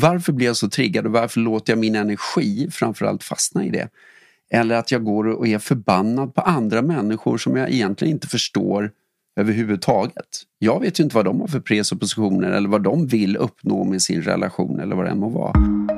Varför blir jag så triggad och varför låter jag min energi framförallt fastna i det? Eller att jag går och är förbannad på andra människor som jag egentligen inte förstår överhuvudtaget. Jag vet ju inte vad de har för presuppositioner eller vad de vill uppnå med sin relation eller vad det än må vara.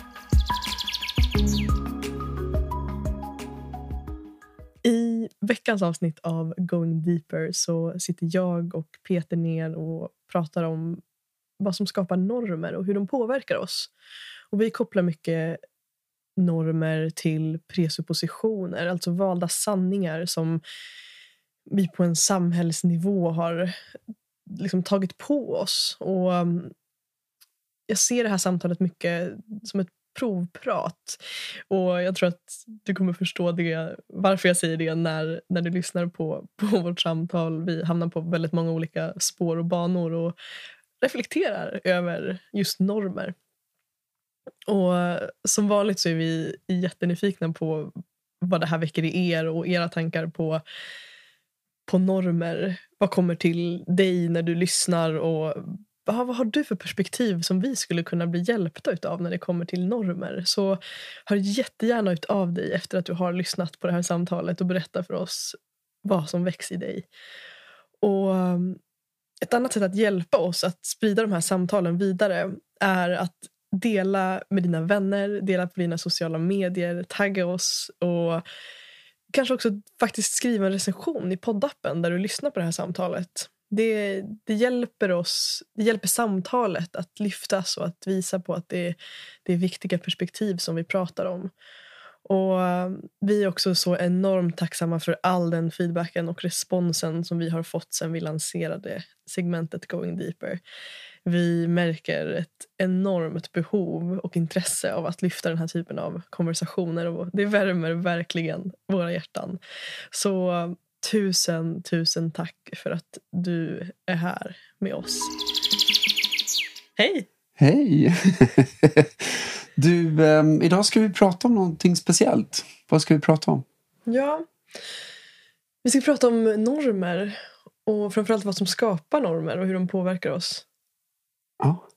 Veckans avsnitt av Going Deeper så sitter jag och Peter ner och pratar om vad som skapar normer och hur de påverkar oss. Och vi kopplar mycket normer till presuppositioner, alltså valda sanningar som vi på en samhällsnivå har liksom tagit på oss. Och um, jag ser det här samtalet mycket som ett provprat. Och jag tror att du kommer förstå det, varför jag säger det när, när du lyssnar på, på vårt samtal. Vi hamnar på väldigt många olika spår och banor och reflekterar över just normer. Och som vanligt så är vi jättenyfikna på vad det här väcker i er och era tankar på, på normer. Vad kommer till dig när du lyssnar och vad, vad har du för perspektiv som vi skulle kunna bli hjälpta av när det kommer till normer? Så hör jättegärna ut av dig efter att du har lyssnat på det här samtalet och berätta för oss vad som väcks i dig. Och um, ett annat sätt att hjälpa oss att sprida de här samtalen vidare är att dela med dina vänner, dela på dina sociala medier, tagga oss och kanske också faktiskt skriva en recension i poddappen där du lyssnar på det här samtalet det, det, hjälper oss, det hjälper samtalet att lyftas och att visa på att det, det är viktiga perspektiv som vi pratar om. Och um, Vi är också så enormt tacksamma för all den feedbacken och responsen som vi har fått sen vi lanserade segmentet Going Deeper. Vi märker ett enormt behov och intresse av att lyfta den här typen av konversationer och det värmer verkligen våra hjärtan. Så um, Tusen, tusen tack för att du är här med oss. Hej! Hej! Du, eh, idag ska vi prata om någonting speciellt. Vad ska vi prata om? Ja, vi ska prata om normer och framförallt vad som skapar normer och hur de påverkar oss. Ja.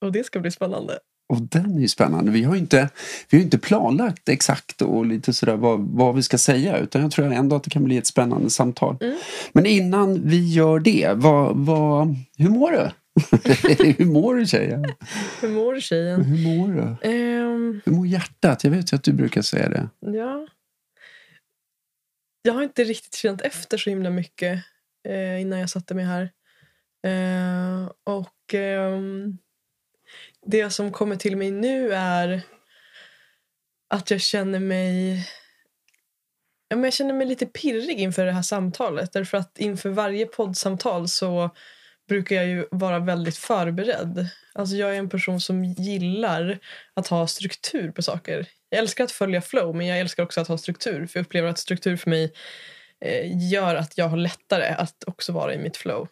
Och det ska bli spännande. Och den är ju spännande. Vi har ju inte, vi har inte planlagt exakt och lite sådär vad, vad vi ska säga utan jag tror ändå att det kan bli ett spännande samtal. Mm. Men innan vi gör det, vad, vad, hur mår du? hur mår du tjejen? Hur mår du tjejen? Hur mår du? Um, hur mår hjärtat? Jag vet ju att du brukar säga det. Ja. Jag har inte riktigt känt efter så himla mycket eh, innan jag satte mig här. Eh, och... Um, det som kommer till mig nu är att jag känner mig ja, men jag känner mig lite pirrig inför det här samtalet. Därför att inför varje poddsamtal så brukar jag ju vara väldigt förberedd. Alltså jag är en person som gillar att ha struktur på saker. Jag älskar att följa flow men jag älskar också att ha struktur. För jag upplever att struktur för mig eh, gör att jag har lättare att också vara i mitt flow.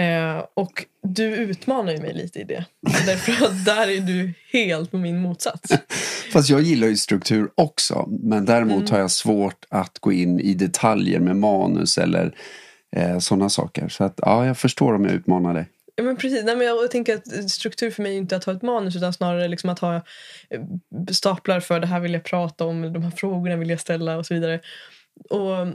Eh, och du utmanar ju mig lite i det. Därför att där är du helt på min motsats. Fast jag gillar ju struktur också. Men däremot mm. har jag svårt att gå in i detaljer med manus eller eh, sådana saker. Så att ja, jag förstår om jag utmanar dig. Ja, men precis. Nej, men jag tänker att struktur för mig är inte att ha ett manus utan snarare liksom att ha eh, staplar för det här vill jag prata om, de här frågorna vill jag ställa och så vidare. Och,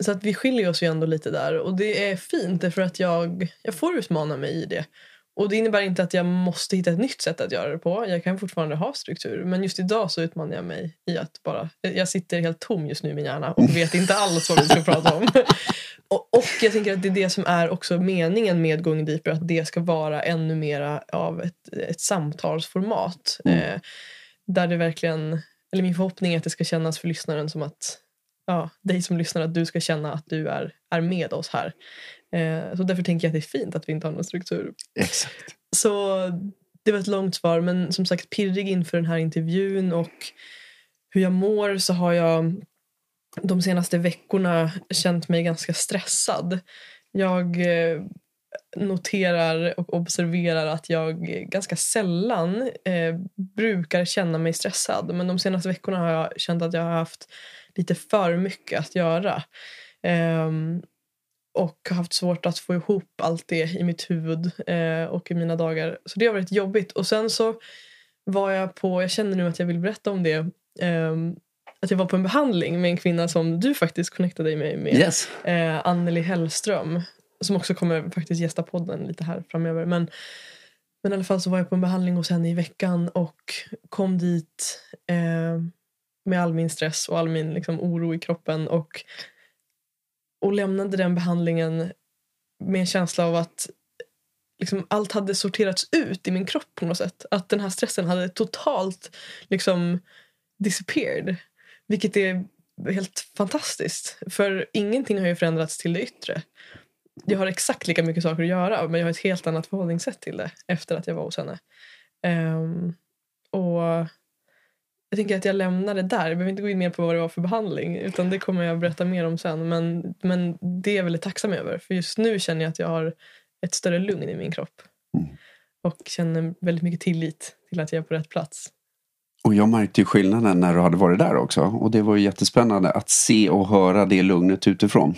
så att vi skiljer oss ju ändå lite där. Och det är fint för att jag, jag får utmana mig i det. Och det innebär inte att jag måste hitta ett nytt sätt att göra det på. Jag kan fortfarande ha struktur. Men just idag så utmanar jag mig i att bara... Jag sitter helt tom just nu i min hjärna och vet inte alls vad vi ska prata om. och, och, jag tänker att det är det som är också meningen med Going Deeper. Att det ska vara ännu mer av ett, ett samtalsformat. Mm. Eh, där det verkligen... Eller min förhoppning är att det ska kännas för lyssnaren som att ja, dig som lyssnar att du ska känna att du är, är med oss här. Eh, så därför tänker jag att det är fint att vi inte har någon struktur. Exakt. Så det var ett långt svar men som sagt pirrig inför den här intervjun och hur jag mår så har jag de senaste veckorna känt mig ganska stressad. Jag eh, noterar och observerar att jag ganska sällan eh, brukar känna mig stressad. Men de senaste veckorna har jag känt att jag har haft lite för mycket att göra. Eh, och haft svårt att få ihop allt det i mitt huvud eh, och i mina dagar. Så det har varit jobbigt. Och sen så var jag på, jag känner nu att jag vill berätta om det. Ehm, att jag var på en behandling med en kvinna som du faktiskt connectade dig med. med Yes. eh, Anneli Hellström. Som också kommer faktiskt gästa podden lite här framöver. Men, men i alla fall så var jag på en behandling hos henne i veckan och kom dit eh, med all min stress och all min liksom, oro i kroppen. Och, och lämnade den behandlingen med en känsla av att liksom, allt hade sorterats ut i min kropp på något sätt. Att den här stressen hade totalt liksom disappeared. Vilket är helt fantastiskt. För ingenting har ju förändrats till det yttre. Jag har exakt lika mycket saker att göra men jag har ett helt annat förhållningssätt till det efter att jag var hos henne. Um, och jag tänker att jag lämnar det där. Jag behöver inte gå in mer på vad det var för behandling utan det kommer jag berätta mer om sen. Men, men det är jag väldigt tacksam över för just nu känner jag att jag har ett större lugn i min kropp. Mm. Och känner väldigt mycket tillit till att jag är på rätt plats. Och jag märkte ju skillnaden när du hade varit där också. Och det var ju jättespännande att se och höra det lugnet utifrån.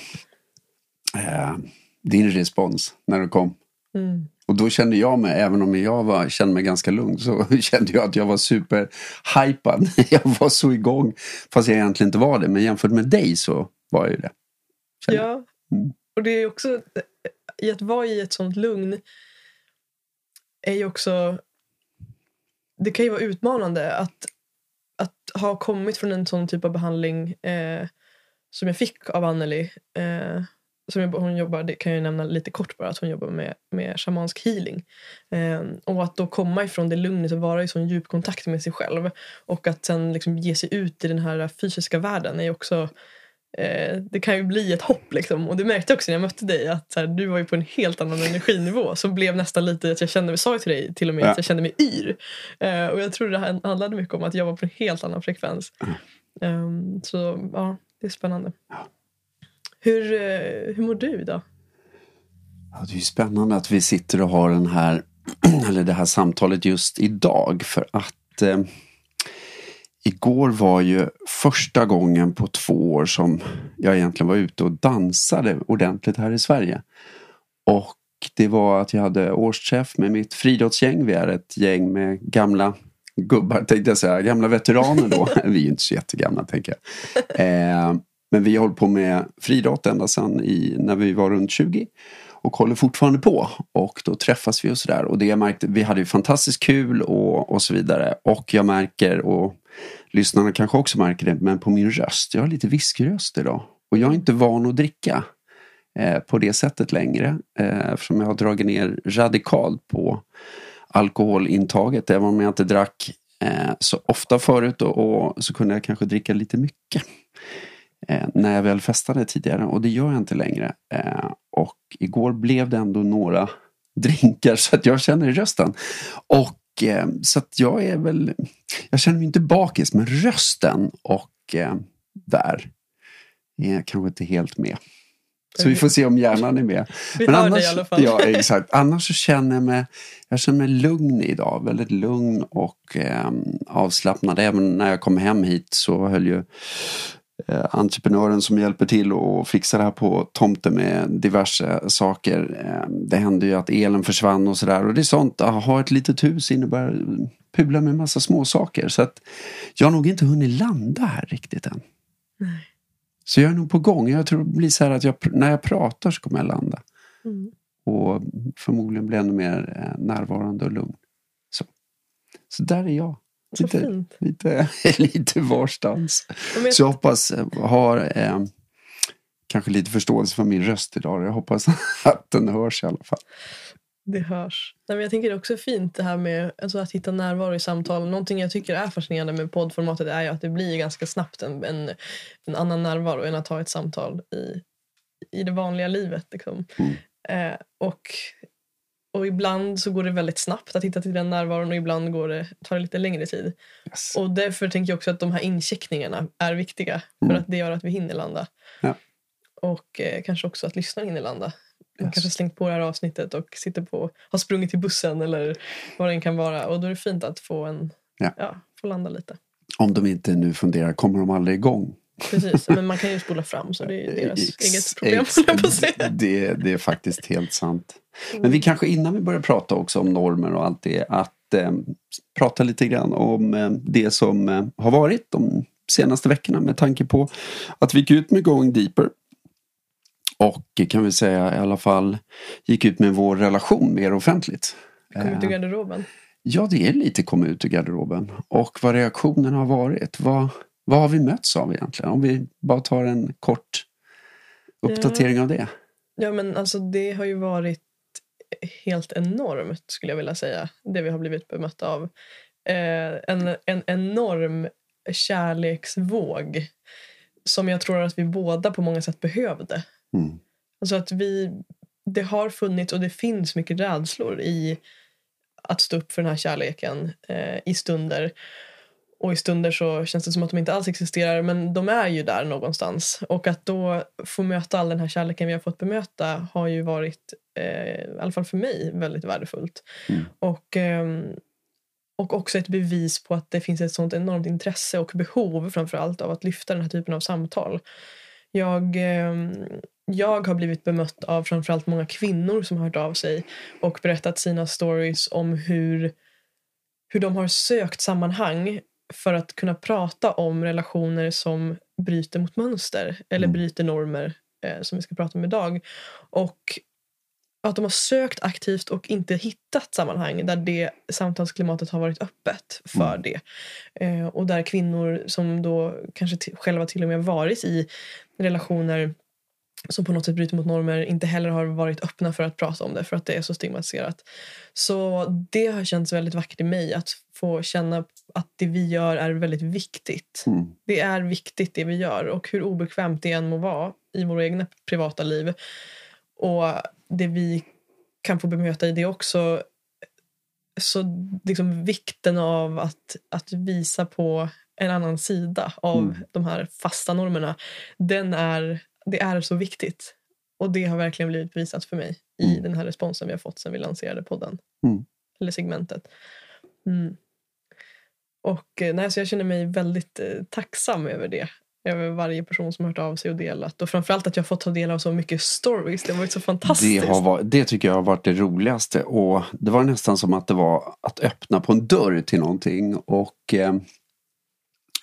Eh, din respons när du kom. Mm. Och då kände jag mig, även om jag var, kände mig ganska lugn, så kände jag att jag var super hypad. Jag var så igång. Fast jag egentligen inte var det. Men jämfört med dig så var jag ju det. Kände. Ja, Mm. och det är också i att vara i ett sånt lugn är ju också det kan ju vara utmanande att, att ha kommit från en sån typ av behandling eh, som jag fick av Anneli. Eh, som jag, hon jobbar, det kan jag nämna lite kort bara, att hon jobbar med, med shamansk healing. Eh, och att då komma ifrån det lugnet och vara i sån djup kontakt med sig själv och att sen liksom ge sig ut i den här fysiska världen är också eh, det kan ju bli ett hopp liksom. Och det märkte jag också när jag mötte dig att här, du var ju på en helt annan energinivå som blev nästan lite att jag kände mig, sa ju till dig till och med Ja. att jag kände mig yr. Eh, och jag tror det handlade mycket om att jag var på en helt annan frekvens. Ehm, så ja, det är spännande. Hur, eh, hur mår du idag? Ja, det är ju spännande att vi sitter och har den här, eller det här samtalet just idag. För att eh, igår var ju första gången på två år som jag egentligen var ute och dansade ordentligt här i Sverige. Och det var att jag hade årsträff med mitt friidrottsgäng. Vi är ett gäng med gamla gubbar, tänkte jag säga, gamla veteraner då. vi är ju inte så jättegamla tänker jag. Eh, men vi har hållit på med friidrott ända sedan i, när vi var runt 20 och håller fortfarande på. Och då träffas vi och sådär. Och det jag märkte, vi hade ju fantastiskt kul och, och så vidare. Och jag märker, och lyssnarna kanske också märker det, men på min röst. Jag har lite viskröst idag. Och jag är inte van att dricka eh, på det sättet längre. Eh, eftersom jag har dragit ner radikalt på alkoholintaget. Även om jag inte drack eh, så ofta förut och, och så kunde jag kanske dricka lite mycket eh, när jag väl festade tidigare och det gör jag inte längre. Eh, och igår blev det ändå några drinkar så att jag känner i rösten. Och eh, så att jag är väl, jag känner mig inte bakis men rösten och eh, där är jag kanske inte helt med. Så vi får se om hjärnan är med. Vi Men annars, dig i alla fall. Ja, exakt. Annars så känner jag mig, jag känner mig lugn idag. Väldigt lugn och eh, avslappnad. Även när jag kom hem hit så höll ju entreprenören som hjälper till och fixar det här på tomten med diverse saker. Eh, det hände ju att elen försvann och sådär. Och det är sånt, att ha ett litet hus innebär pula med massa små saker. Så att jag har nog inte hunnit landa här riktigt än. Nej. Så jag är nog på gång. Jag tror det blir så här att jag, när jag pratar så kommer jag landa. Mm. Och förmodligen bli ännu mer eh, närvarande och lugn. Så, så där är jag. Så Lite, fint. lite, lite varstans. Jag, Så jag hoppas eh, har eh, kanske lite förståelse för min röst idag. Jag hoppas att den hörs i alla fall. Det hörs. Nej, men jag tänker det är också fint det här med alltså, att hitta närvaro i samtal. Någonting jag tycker är fascinerande med poddformatet är ju att det blir ganska snabbt en, en, en annan närvaro än att ha ett samtal i, i det vanliga livet. Liksom. Mm. Eh, och Och ibland så går det väldigt snabbt att hitta till den närvaron och ibland går det, tar det lite längre tid. Yes. Och därför tänker jag också att de här incheckningarna är viktiga. För Mm. att det gör att vi hinner landa. Ja. Och eh, kanske också att lyssnaren hinner landa. Man Yes. kanske har slängt på det här avsnittet och sitter på, har sprungit till bussen eller vad det än kan vara. Och då är det fint att få, en, Ja. få landa lite. Om de inte nu funderar, kommer de aldrig igång? Precis, men man kan ju spola fram så det är deras Ex- eget problem. ex- det, det är faktiskt helt sant. Men vi kanske innan vi börjar prata också om normer och allt det, att eh, prata lite grann om eh, det som eh, har varit de senaste veckorna med tanke på att vi gick ut med Going Deeper. Och eh, kan vi säga i alla fall gick ut med vår relation mer offentligt. Kom ut ur Eh, garderoben. Ja, det är lite komma ut ur garderoben. Och vad reaktionen har varit. Vad, vad har vi mötts av egentligen? Om vi bara tar en kort uppdatering av det. Ja, men alltså det har ju varit helt enormt skulle jag vilja säga. Det vi har blivit bemötta av. Eh, en, en enorm kärleksvåg som jag tror att vi båda på många sätt behövde. Mm. Alltså att vi, det har funnits och det finns mycket rädslor i att stå upp för den här kärleken eh, i stunder. Och i stunder så känns det som att de inte alls existerar men de är ju där någonstans. Och att då få möta all den här kärleken vi har fått bemöta har ju varit, eh, i alla fall för mig, väldigt värdefullt. Mm. Och, ehm, och också ett bevis på att det finns ett sånt enormt intresse och behov framför allt av att lyfta den här typen av samtal. Jag, ehm, jag har blivit bemött av framförallt många kvinnor som har hört av sig och berättat sina stories om hur, hur de har sökt sammanhang för att kunna prata om relationer som bryter mot mönster eller Mm. bryter normer eh, som vi ska prata om idag. Och att de har sökt aktivt och inte hittat sammanhang där det samtalsklimatet har varit öppet för Mm. det. Eh, och där kvinnor som då kanske själva till och med varit i relationer som på något sätt bryter mot normer inte heller har varit öppna för att prata om det för att det är så stigmatiserat. Så det har känts väldigt vackert i mig att få känna att det vi gör är väldigt viktigt. Mm. Det är viktigt det vi gör och hur obekvämt det än må vara i våra egna privata liv. Och det vi kan få bemöta i det också. Så liksom vikten av att, att visa på en annan sida av Mm. de här fasta normerna. Den är, det är så viktigt. Och det har verkligen blivit visat för mig i Mm. den här responsen vi har fått sen vi lanserade podden. Mm. Eller segmentet. Mm. Och eh, nej, så jag känner mig väldigt eh, tacksam över det. Över varje person som har hört av sig och delat. Och framförallt att jag fått ta del av så mycket stories. Det har varit så fantastiskt. Det, har varit, det tycker jag har varit det roligaste. Och det var nästan som att det var att öppna på en dörr till någonting. Och eh,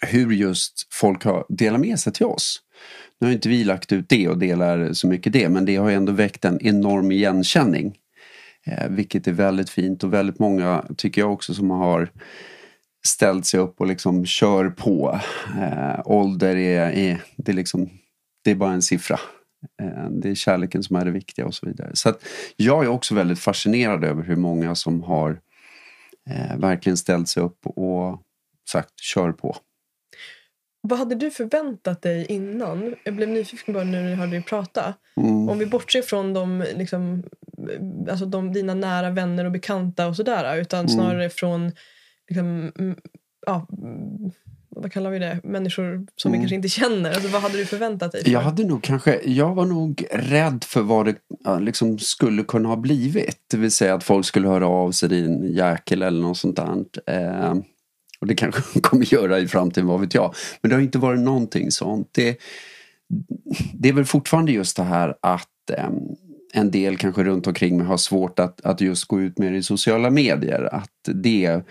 hur just folk har delat med sig till oss. Nu har inte vi lagt ut det och delar så mycket det. Men det har ju ändå väckt en enorm igenkänning. Eh, vilket är väldigt fint och väldigt många tycker jag också som har ställt sig upp och liksom kör på. Eh, ålder är, är, det är liksom, det är bara en siffra. Eh, Det är kärleken som är det viktiga och så vidare. Så att jag är också väldigt fascinerad över hur många som har eh, verkligen ställt sig upp och sagt kör på. Vad hade du förväntat dig innan? Jag blev nyfiken bara nu när jag hörde dig prata. Mm. Om vi bortser från de, liksom, alltså de, dina nära vänner och bekanta och sådär. Utan Mm. snarare från, liksom, ja, vad kallar vi det? Människor som vi Mm. kanske inte känner. Alltså, vad hade du förväntat dig? För? Jag hade nog kanske, jag var nog rädd för vad det liksom skulle kunna ha blivit. Det vill säga att folk skulle höra av sig en jäkel eller något sånt där. Eh, och det kanske de kommer göra i framtiden, vad vet jag. Men det har inte varit någonting sånt. Det, det är väl fortfarande just det här att eh, en del kanske runt omkring mig har svårt att, att just gå ut med det i sociala medier. Att det är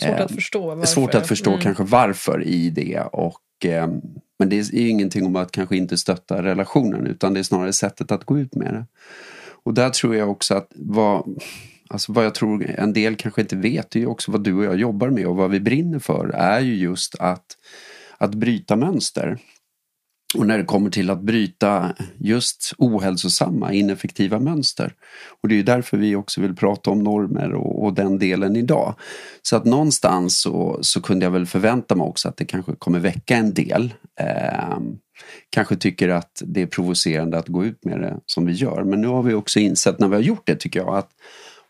Svårt att förstå varför. svårt att förstå Mm. kanske varför i det. Och, eh, men det är ju ingenting om att kanske inte stötta relationen utan det är snarare sättet att gå ut med det. Och där tror jag också att vad, alltså vad jag tror en del kanske inte vet är ju också vad du och jag jobbar med och vad vi brinner för är ju just att, att bryta mönster. Och när det kommer till att bryta just ohälsosamma, ineffektiva mönster. Och det är ju därför vi också vill prata om normer och, och den delen idag. Så att någonstans så, så kunde jag väl förvänta mig också att det kanske kommer väcka en del. Eh, kanske tycker att det är provocerande att gå ut med det som vi gör. Men nu har vi också insett när vi har gjort det tycker jag att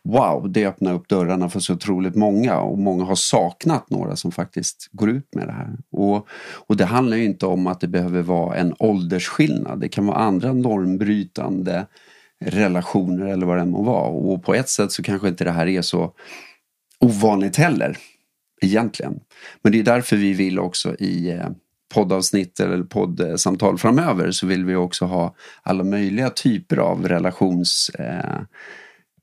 wow, det öppnar upp dörrarna för så otroligt många och många har saknat några som faktiskt går ut med det här. Och, och det handlar ju inte om att det behöver vara en åldersskillnad. Det kan vara andra normbrytande relationer eller vad det må vara. Och på ett sätt så kanske inte det här är så ovanligt heller egentligen. Men det är därför vi vill också i eh, poddavsnitt eller poddsamtal framöver så vill vi också ha alla möjliga typer av relations eh,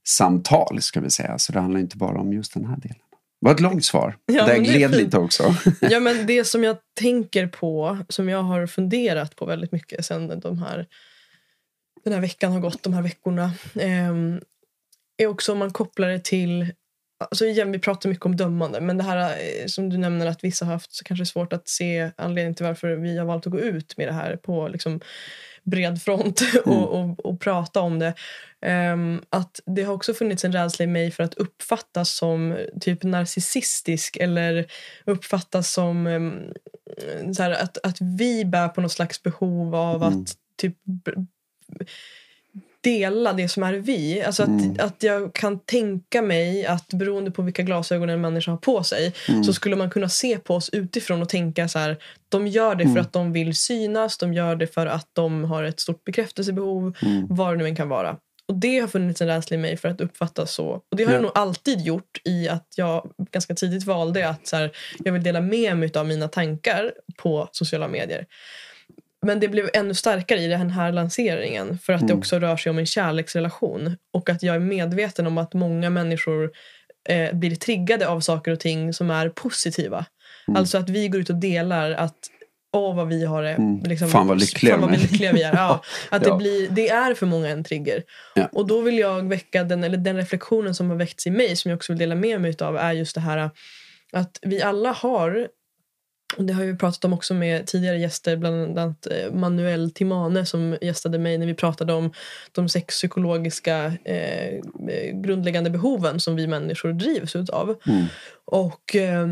relationssamtal ska vi säga. Så det handlar inte bara om just den här delen. Det var ett långt svar. Ja, det gled lite också. ja, men det som jag tänker på, som jag har funderat på väldigt mycket sen de här, den här veckan har gått, de här veckorna, eh, är också om man kopplar det till Alltså igen, vi pratar mycket om dömande, men det här eh, som du nämner att vissa har haft så kanske svårt att se anledningen till varför vi har valt att gå ut med det här på liksom bred front och, mm. och, och, prata om det. Um, att det har också funnits en rädsla i mig för att uppfattas som typ narcissistisk eller uppfattas som um, så här, att, att vi bär på något slags behov av mm. att typ dela det som är vi. Alltså att, mm. att jag kan tänka mig att beroende på vilka glasögon en människa har på sig mm. så skulle man kunna se på oss utifrån och tänka så här. De gör det mm. för att de vill synas, de gör det för att de har ett stort bekräftelsebehov, mm. vad det nu än kan vara. Och Det har funnits en rädsla i mig för att uppfattas så. Och Det har ja. jag nog alltid gjort i att jag ganska tidigt valde att så här, jag vill dela med mig av mina tankar på sociala medier. Men det blev ännu starkare i den här lanseringen för att mm. det också rör sig om en kärleksrelation. Och att jag är medveten om att många människor eh, blir triggade av saker och ting som är positiva. Mm. Alltså att vi går ut och delar att Åh vad vi har det. Mm. Liksom, fan vad lyckliga, fan vad lyckliga vi är. Ja, att ja. det, blir, det är för många en trigger. Ja. Och då vill jag väcka den, eller den reflektionen som har väckts i mig som jag också vill dela med mig av är just det här att vi alla har det har vi pratat om också med tidigare gäster, bland annat eh, Manuel Timane som gästade mig när vi pratade om de sex psykologiska eh, grundläggande behoven som vi människor drivs utav. Mm. Och, eh,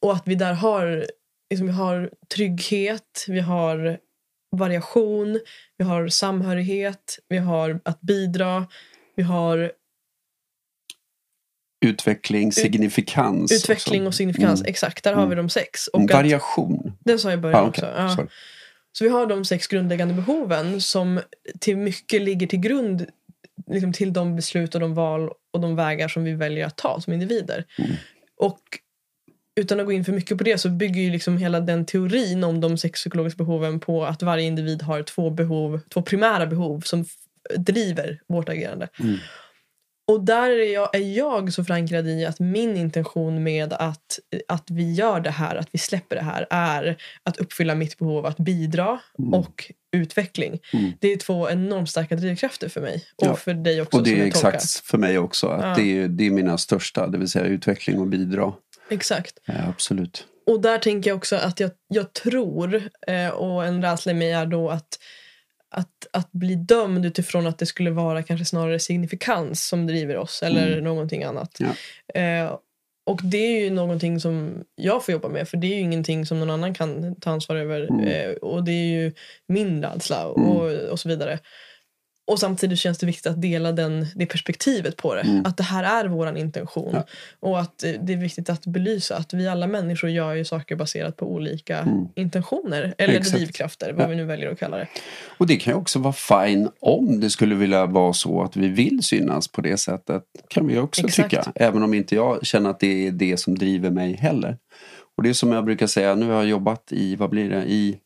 och att vi där har, liksom, vi har trygghet, vi har variation, vi har samhörighet, vi har att bidra, vi har Utveckling, signifikans. Utveckling och, signifikans, mm. exakt. Där har vi mm. de sex. Och Variation. Att, det sa jag i början ah, okay. också. Ja. Så vi har de sex grundläggande behoven som till mycket ligger till grund liksom, till de beslut och de val och de vägar som vi väljer att ta som individer. Mm. Och utan att gå in för mycket på det så bygger ju liksom hela den teorin om de sex psykologiska behoven på att varje individ har två behov, två primära behov som driver vårt agerande. Mm. Och där är jag, är jag så förankrad i att min intention med att, att vi gör det här, att vi släpper det här, är att uppfylla mitt behov av att bidra mm. och utveckling. Mm. Det är två enormt starka drivkrafter för mig. Och ja. för dig också. Och det är exakt för mig också. Att ja. det, är, det är mina största, det vill säga utveckling och bidra. Exakt. Ja, absolut. Och där tänker jag också att jag, jag tror, eh, och en rädsla i mig är då att att, att bli dömd utifrån att det skulle vara kanske snarare signifikans som driver oss eller mm. någonting annat. Ja. Eh, och det är ju någonting som jag får jobba med för det är ju ingenting som någon annan kan ta ansvar över. Mm. Eh, och det är ju min rädsla och, mm. och så vidare. Och samtidigt känns det viktigt att dela den, det perspektivet på det. Mm. Att det här är vår intention. Ja. Och att det är viktigt att belysa att vi alla människor gör ju saker baserat på olika mm. intentioner. Eller Exakt. drivkrafter, vad ja. vi nu väljer att kalla det. Och det kan ju också vara fine om det skulle vilja vara så att vi vill synas på det sättet. Kan vi också Exakt. tycka. Även om inte jag känner att det är det som driver mig heller. Och det är som jag brukar säga, nu har jag jobbat i, vad blir det, i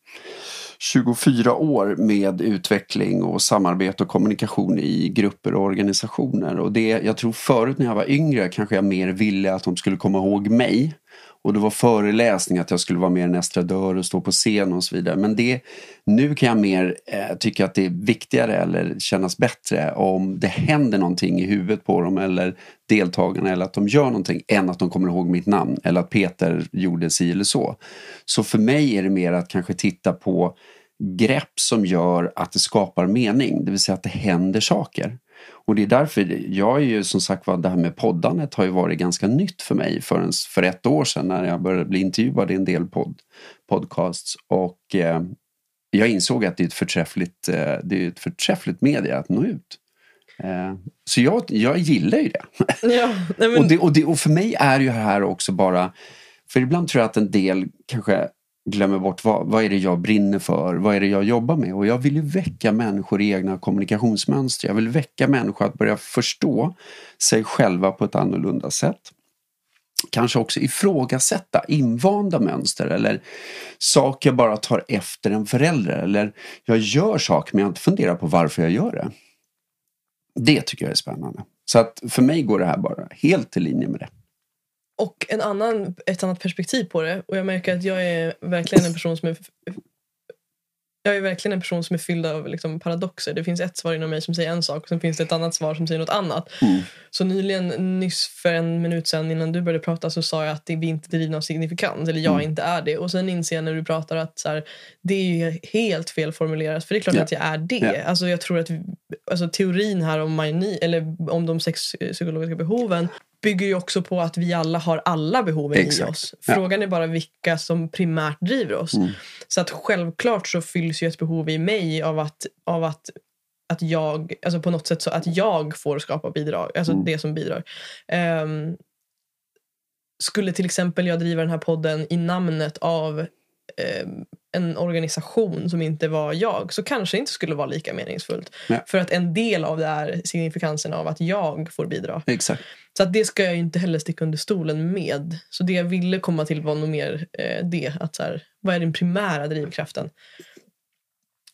24 år med utveckling och samarbete och kommunikation i grupper och organisationer. Och det, jag tror förut när jag var yngre kanske jag mer ville att de skulle komma ihåg mig. Och det var föreläsning att jag skulle vara mer en estradör och stå på scen och så vidare. Men det, nu kan jag mer eh, tycka att det är viktigare eller kännas bättre om det händer någonting i huvudet på dem eller deltagarna eller att de gör någonting än att de kommer ihåg mitt namn eller att Peter gjorde si eller så. Så för mig är det mer att kanske titta på grepp som gör att det skapar mening, det vill säga att det händer saker. Och det är därför, jag är ju som sagt var, det här med poddandet har ju varit ganska nytt för mig förrän för ett år sedan när jag började bli intervjuad i en del podd, podcasts. Och eh, jag insåg att det är ett förträffligt, eh, det är ett förträffligt media att nå ut. Eh, så jag, jag gillar ju det. Ja, men, Och, det, och, det. och för mig är ju det här också bara... För ibland tror jag att en del kanske glömmer bort vad, vad är det jag brinner för, vad är det jag jobbar med. Och jag vill ju väcka människor i egna kommunikationsmönster. Jag vill väcka människor att börja förstå sig själva på ett annorlunda sätt. Kanske också ifrågasätta invanda mönster eller saker jag bara tar efter en förälder. Eller jag gör saker men jag inte funderar på varför jag gör det. Det tycker jag är spännande. Så att för mig går det här bara helt i linje med det. Och en annan, ett annat perspektiv på det. Och jag märker att jag är verkligen en person som är jag är verkligen en person som är fylld av liksom, paradoxer. Det finns ett svar inom mig som säger en sak och sen finns det ett annat svar som säger något annat. Mm. Så nyligen, nyss för en minut sedan innan du började prata så sa jag att det, vi inte drivna av signifikans, eller jag Mm. inte är det. Och sen inser jag när du pratar att så här, det är ju helt fel formulerat, för det är klart Ja. att jag är det. Ja. Alltså, jag tror att alltså, teorin här om, mani, eller om de sex psykologiska behoven bygger ju också på att vi alla har alla behoven i Exakt. oss. Ja. Frågan är bara vilka som primärt driver oss. Mm. Så att självklart så fylls ju ett behov i mig av att, av att, att jag, alltså på något sätt så att jag får skapa bidrag, alltså Mm. det som bidrar. Ehm, skulle till exempel jag driva den här podden i namnet av ehm, en organisation som inte var jag så kanske det inte skulle vara lika meningsfullt. Nej. För att en del av det är signifikansen av att jag får bidra. Exakt. Så att det ska jag inte heller sticka under stolen med. Så det jag ville komma till var nog mer eh, det. Att så här, vad är den primära drivkraften?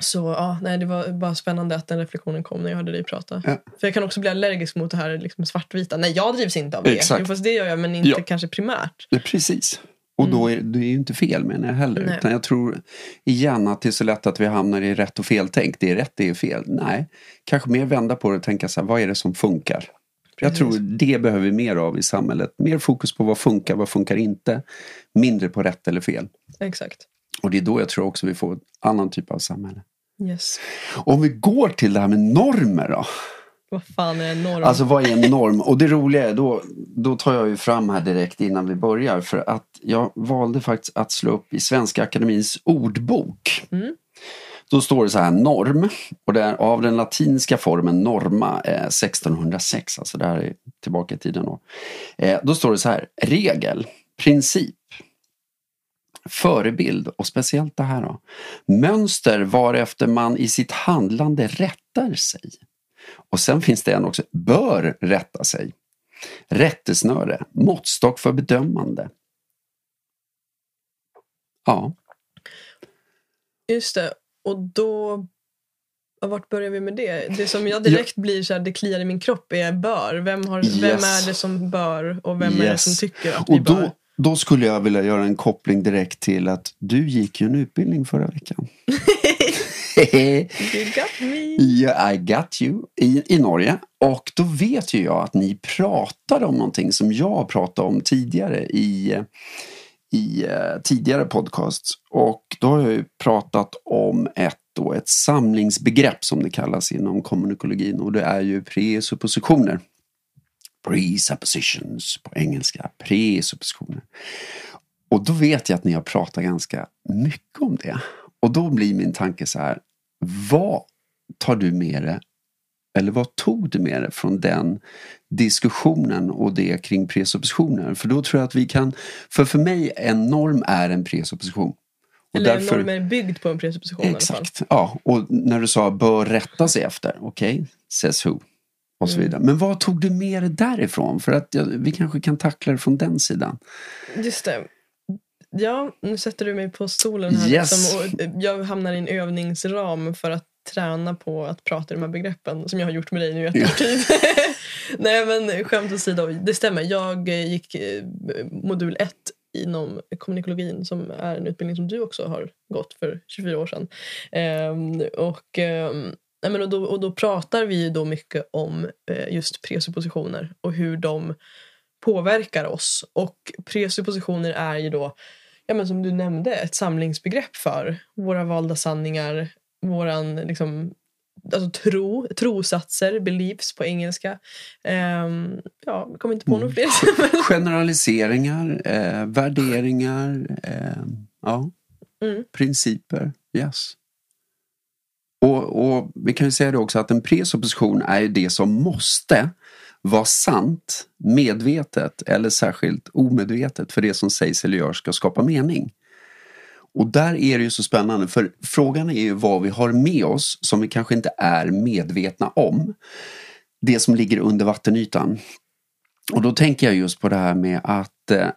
Så ja, nej, det var bara spännande att den reflektionen kom när jag hörde dig prata. Ja. För jag kan också bli allergisk mot det här liksom svartvita. Nej, jag drivs inte av det. Exakt. Jo, fast det gör jag, men inte Ja. kanske primärt. Ja, Precis. Och då är det ju inte fel menar jag heller. Nej. Utan jag tror igen att det är så lätt att vi hamnar i rätt och fel-tänk. Det är rätt, det är fel. Nej, kanske mer vända på det och tänka så här, vad är det som funkar? Jag tror det behöver vi mer av i samhället. Mer fokus på vad funkar, vad funkar inte. Mindre på rätt eller fel. Exakt. Och det är då jag tror också vi får en annan typ av samhälle. Yes. Om vi går till det här med normer då. Vad fan är en norm? Alltså vad är en norm? Och det roliga är då, då tar jag ju fram här direkt innan vi börjar för att jag valde faktiskt att slå upp i Svenska Akademins ordbok. Mm. Då står det så här norm och det är av den latinska formen norma eh, 1606, alltså det här är tillbaka i tiden då. Eh, då står det så här regel, princip, förebild och speciellt det här då. Mönster varefter man i sitt handlande rättar sig. Och sen finns det en också, bör rätta sig. Rättesnöre, måttstock för bedömande. Ja, Just det. Och då... ja, Vart börjar vi med det? Det som jag direkt blir så här, det kliar i min kropp är bör. Vem, har, vem Yes. är det som bör och vem är det Yes. som tycker att vi och bör? då, då skulle jag vilja göra en koppling direkt till att du gick ju en utbildning förra veckan. You got me. Yeah, I got you i, i Norge. Och då vet ju jag att ni pratade om någonting som jag pratade om tidigare i, i eh, tidigare podcasts. Och då har jag ju pratat om ett, då, ett samlingsbegrepp som det kallas inom kommunikologin och det är ju presuppositioner. Presuppositions på engelska, presuppositioner. Och då vet jag att ni har pratat ganska mycket om det. Och då blir min tanke så här, vad tar du med dig eller vad tog du med dig från den diskussionen och det kring presuppositioner? För då tror jag att vi kan, för för mig en norm är en presupposition. Och Eller därför... norm är byggd på en presupposition. Exakt, ja. Och när du sa bör rätta sig efter, okej, says who? Och så Mm. vidare. Men vad tog du med dig därifrån? För att ja, vi kanske kan tackla det från den sidan. Just det. Ja, nu sätter du mig på stolen här. Yes. Liksom, och eh, jag hamnar i en övningsram för att träna på att prata i de här begreppen som jag har gjort med dig nu i ett tid. Nej men skämt åsido, det stämmer. Jag eh, gick eh, modul 1 inom kommunikologin som är en utbildning som du också har gått för 24 år sedan. Ehm, och, ehm, och, då, och då pratar vi ju då mycket om just presuppositioner och hur de påverkar oss. Och presuppositioner är ju då, ja, men som du nämnde, ett samlingsbegrepp för våra valda sanningar, våran liksom, alltså tro, trosatser, beliefs på engelska. Ehm, ja, jag kommer inte på Mm. några fler. Generaliseringar, eh, värderingar, eh, ja, Mm. principer. Yes. Och, och vi kan ju säga det också att en presupposition är det som måste var sant, medvetet eller särskilt omedvetet för det som sägs eller görs ska skapa mening. Och där är det ju så spännande för frågan är ju vad vi har med oss som vi kanske inte är medvetna om. Det som ligger under vattenytan. Och då tänker jag just på det här med att eh,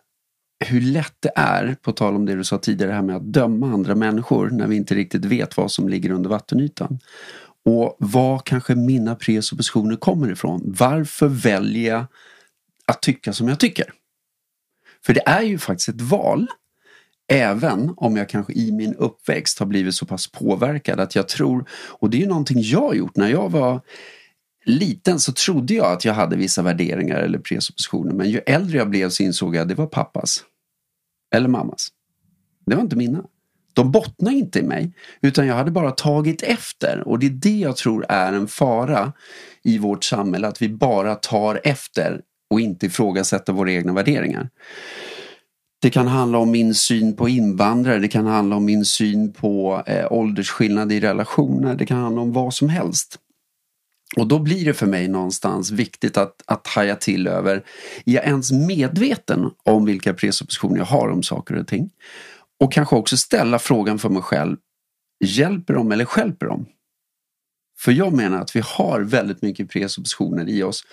hur lätt det är, på tal om det du sa tidigare, det här med att döma andra människor när vi inte riktigt vet vad som ligger under vattenytan. Och var kanske mina presuppositioner kommer ifrån. Varför väljer jag att tycka som jag tycker? För det är ju faktiskt ett val. Även om jag kanske i min uppväxt har blivit så pass påverkad att jag tror, och det är ju någonting jag har gjort när jag var liten så trodde jag att jag hade vissa värderingar eller presuppositioner men ju äldre jag blev så insåg jag att det var pappas. Eller mammas. Det var inte mina. De bottnar inte i mig utan jag hade bara tagit efter och det är det jag tror är en fara i vårt samhälle att vi bara tar efter och inte ifrågasätter våra egna värderingar. Det kan handla om min syn på invandrare, det kan handla om min syn på eh, åldersskillnad i relationer, det kan handla om vad som helst. Och då blir det för mig någonstans viktigt att, att haja till över, är jag ens medveten om vilka presuppositioner jag har om saker och ting? Och kanske också ställa frågan för mig själv, hjälper de eller skälper de? För jag menar att vi har väldigt mycket presuppositioner i oss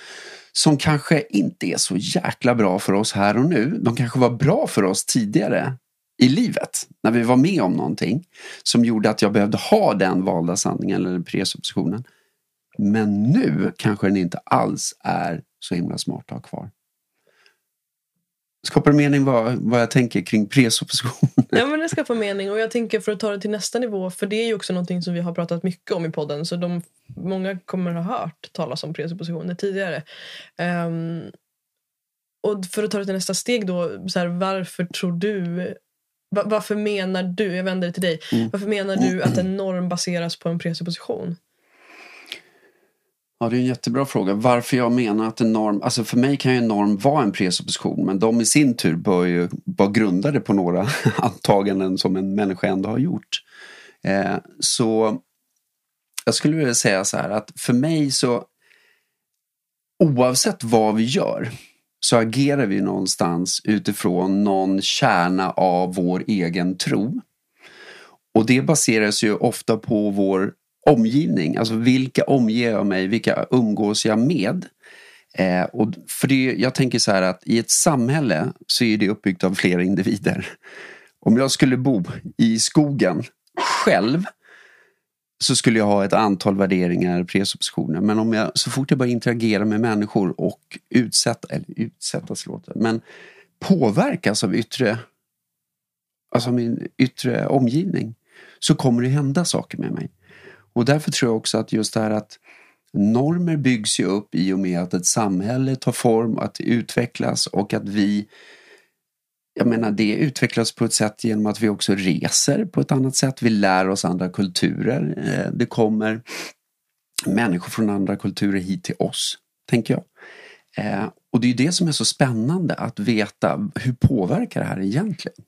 som kanske inte är så jäkla bra för oss här och nu. De kanske var bra för oss tidigare i livet, när vi var med om någonting som gjorde att jag behövde ha den valda sanningen eller presuppositionen. Men nu kanske den inte alls är så himla smart att ha kvar. Skapar mening vad, vad jag tänker kring presupposition? Ja men det skapar mening och jag tänker för att ta det till nästa nivå för det är ju också någonting som vi har pratat mycket om i podden så de, många kommer ha hört talas om presuppositioner tidigare. Um, och för att ta det till nästa steg då, så här, varför tror du varför menar du, jag vänder det till dig, mm. varför menar du att en norm baseras på en presupposition? Ja, det är en jättebra fråga. Varför jag menar att en norm, alltså för mig kan ju en norm vara en presupposition men de i sin tur bör ju vara grundade på några antaganden som en människa ändå har gjort. Eh, så jag skulle vilja säga så här att för mig så oavsett vad vi gör så agerar vi någonstans utifrån någon kärna av vår egen tro. Och det baseras ju ofta på vår omgivning. Alltså vilka omger jag mig, vilka umgås jag med? Eh, och för det, jag tänker så här att i ett samhälle så är det uppbyggt av flera individer. Om jag skulle bo i skogen själv så skulle jag ha ett antal värderingar, presuppositioner. Men om jag, så fort jag börjar interagera med människor och utsätta, eller utsättas låter men påverkas av yttre, alltså min yttre omgivning så kommer det hända saker med mig. Och därför tror jag också att just det här att normer byggs ju upp i och med att ett samhälle tar form, att det utvecklas och att vi jag menar det utvecklas på ett sätt genom att vi också reser på ett annat sätt. Vi lär oss andra kulturer. Eh, det kommer människor från andra kulturer hit till oss, tänker jag. Eh, och det är det som är så spännande att veta hur påverkar det här egentligen?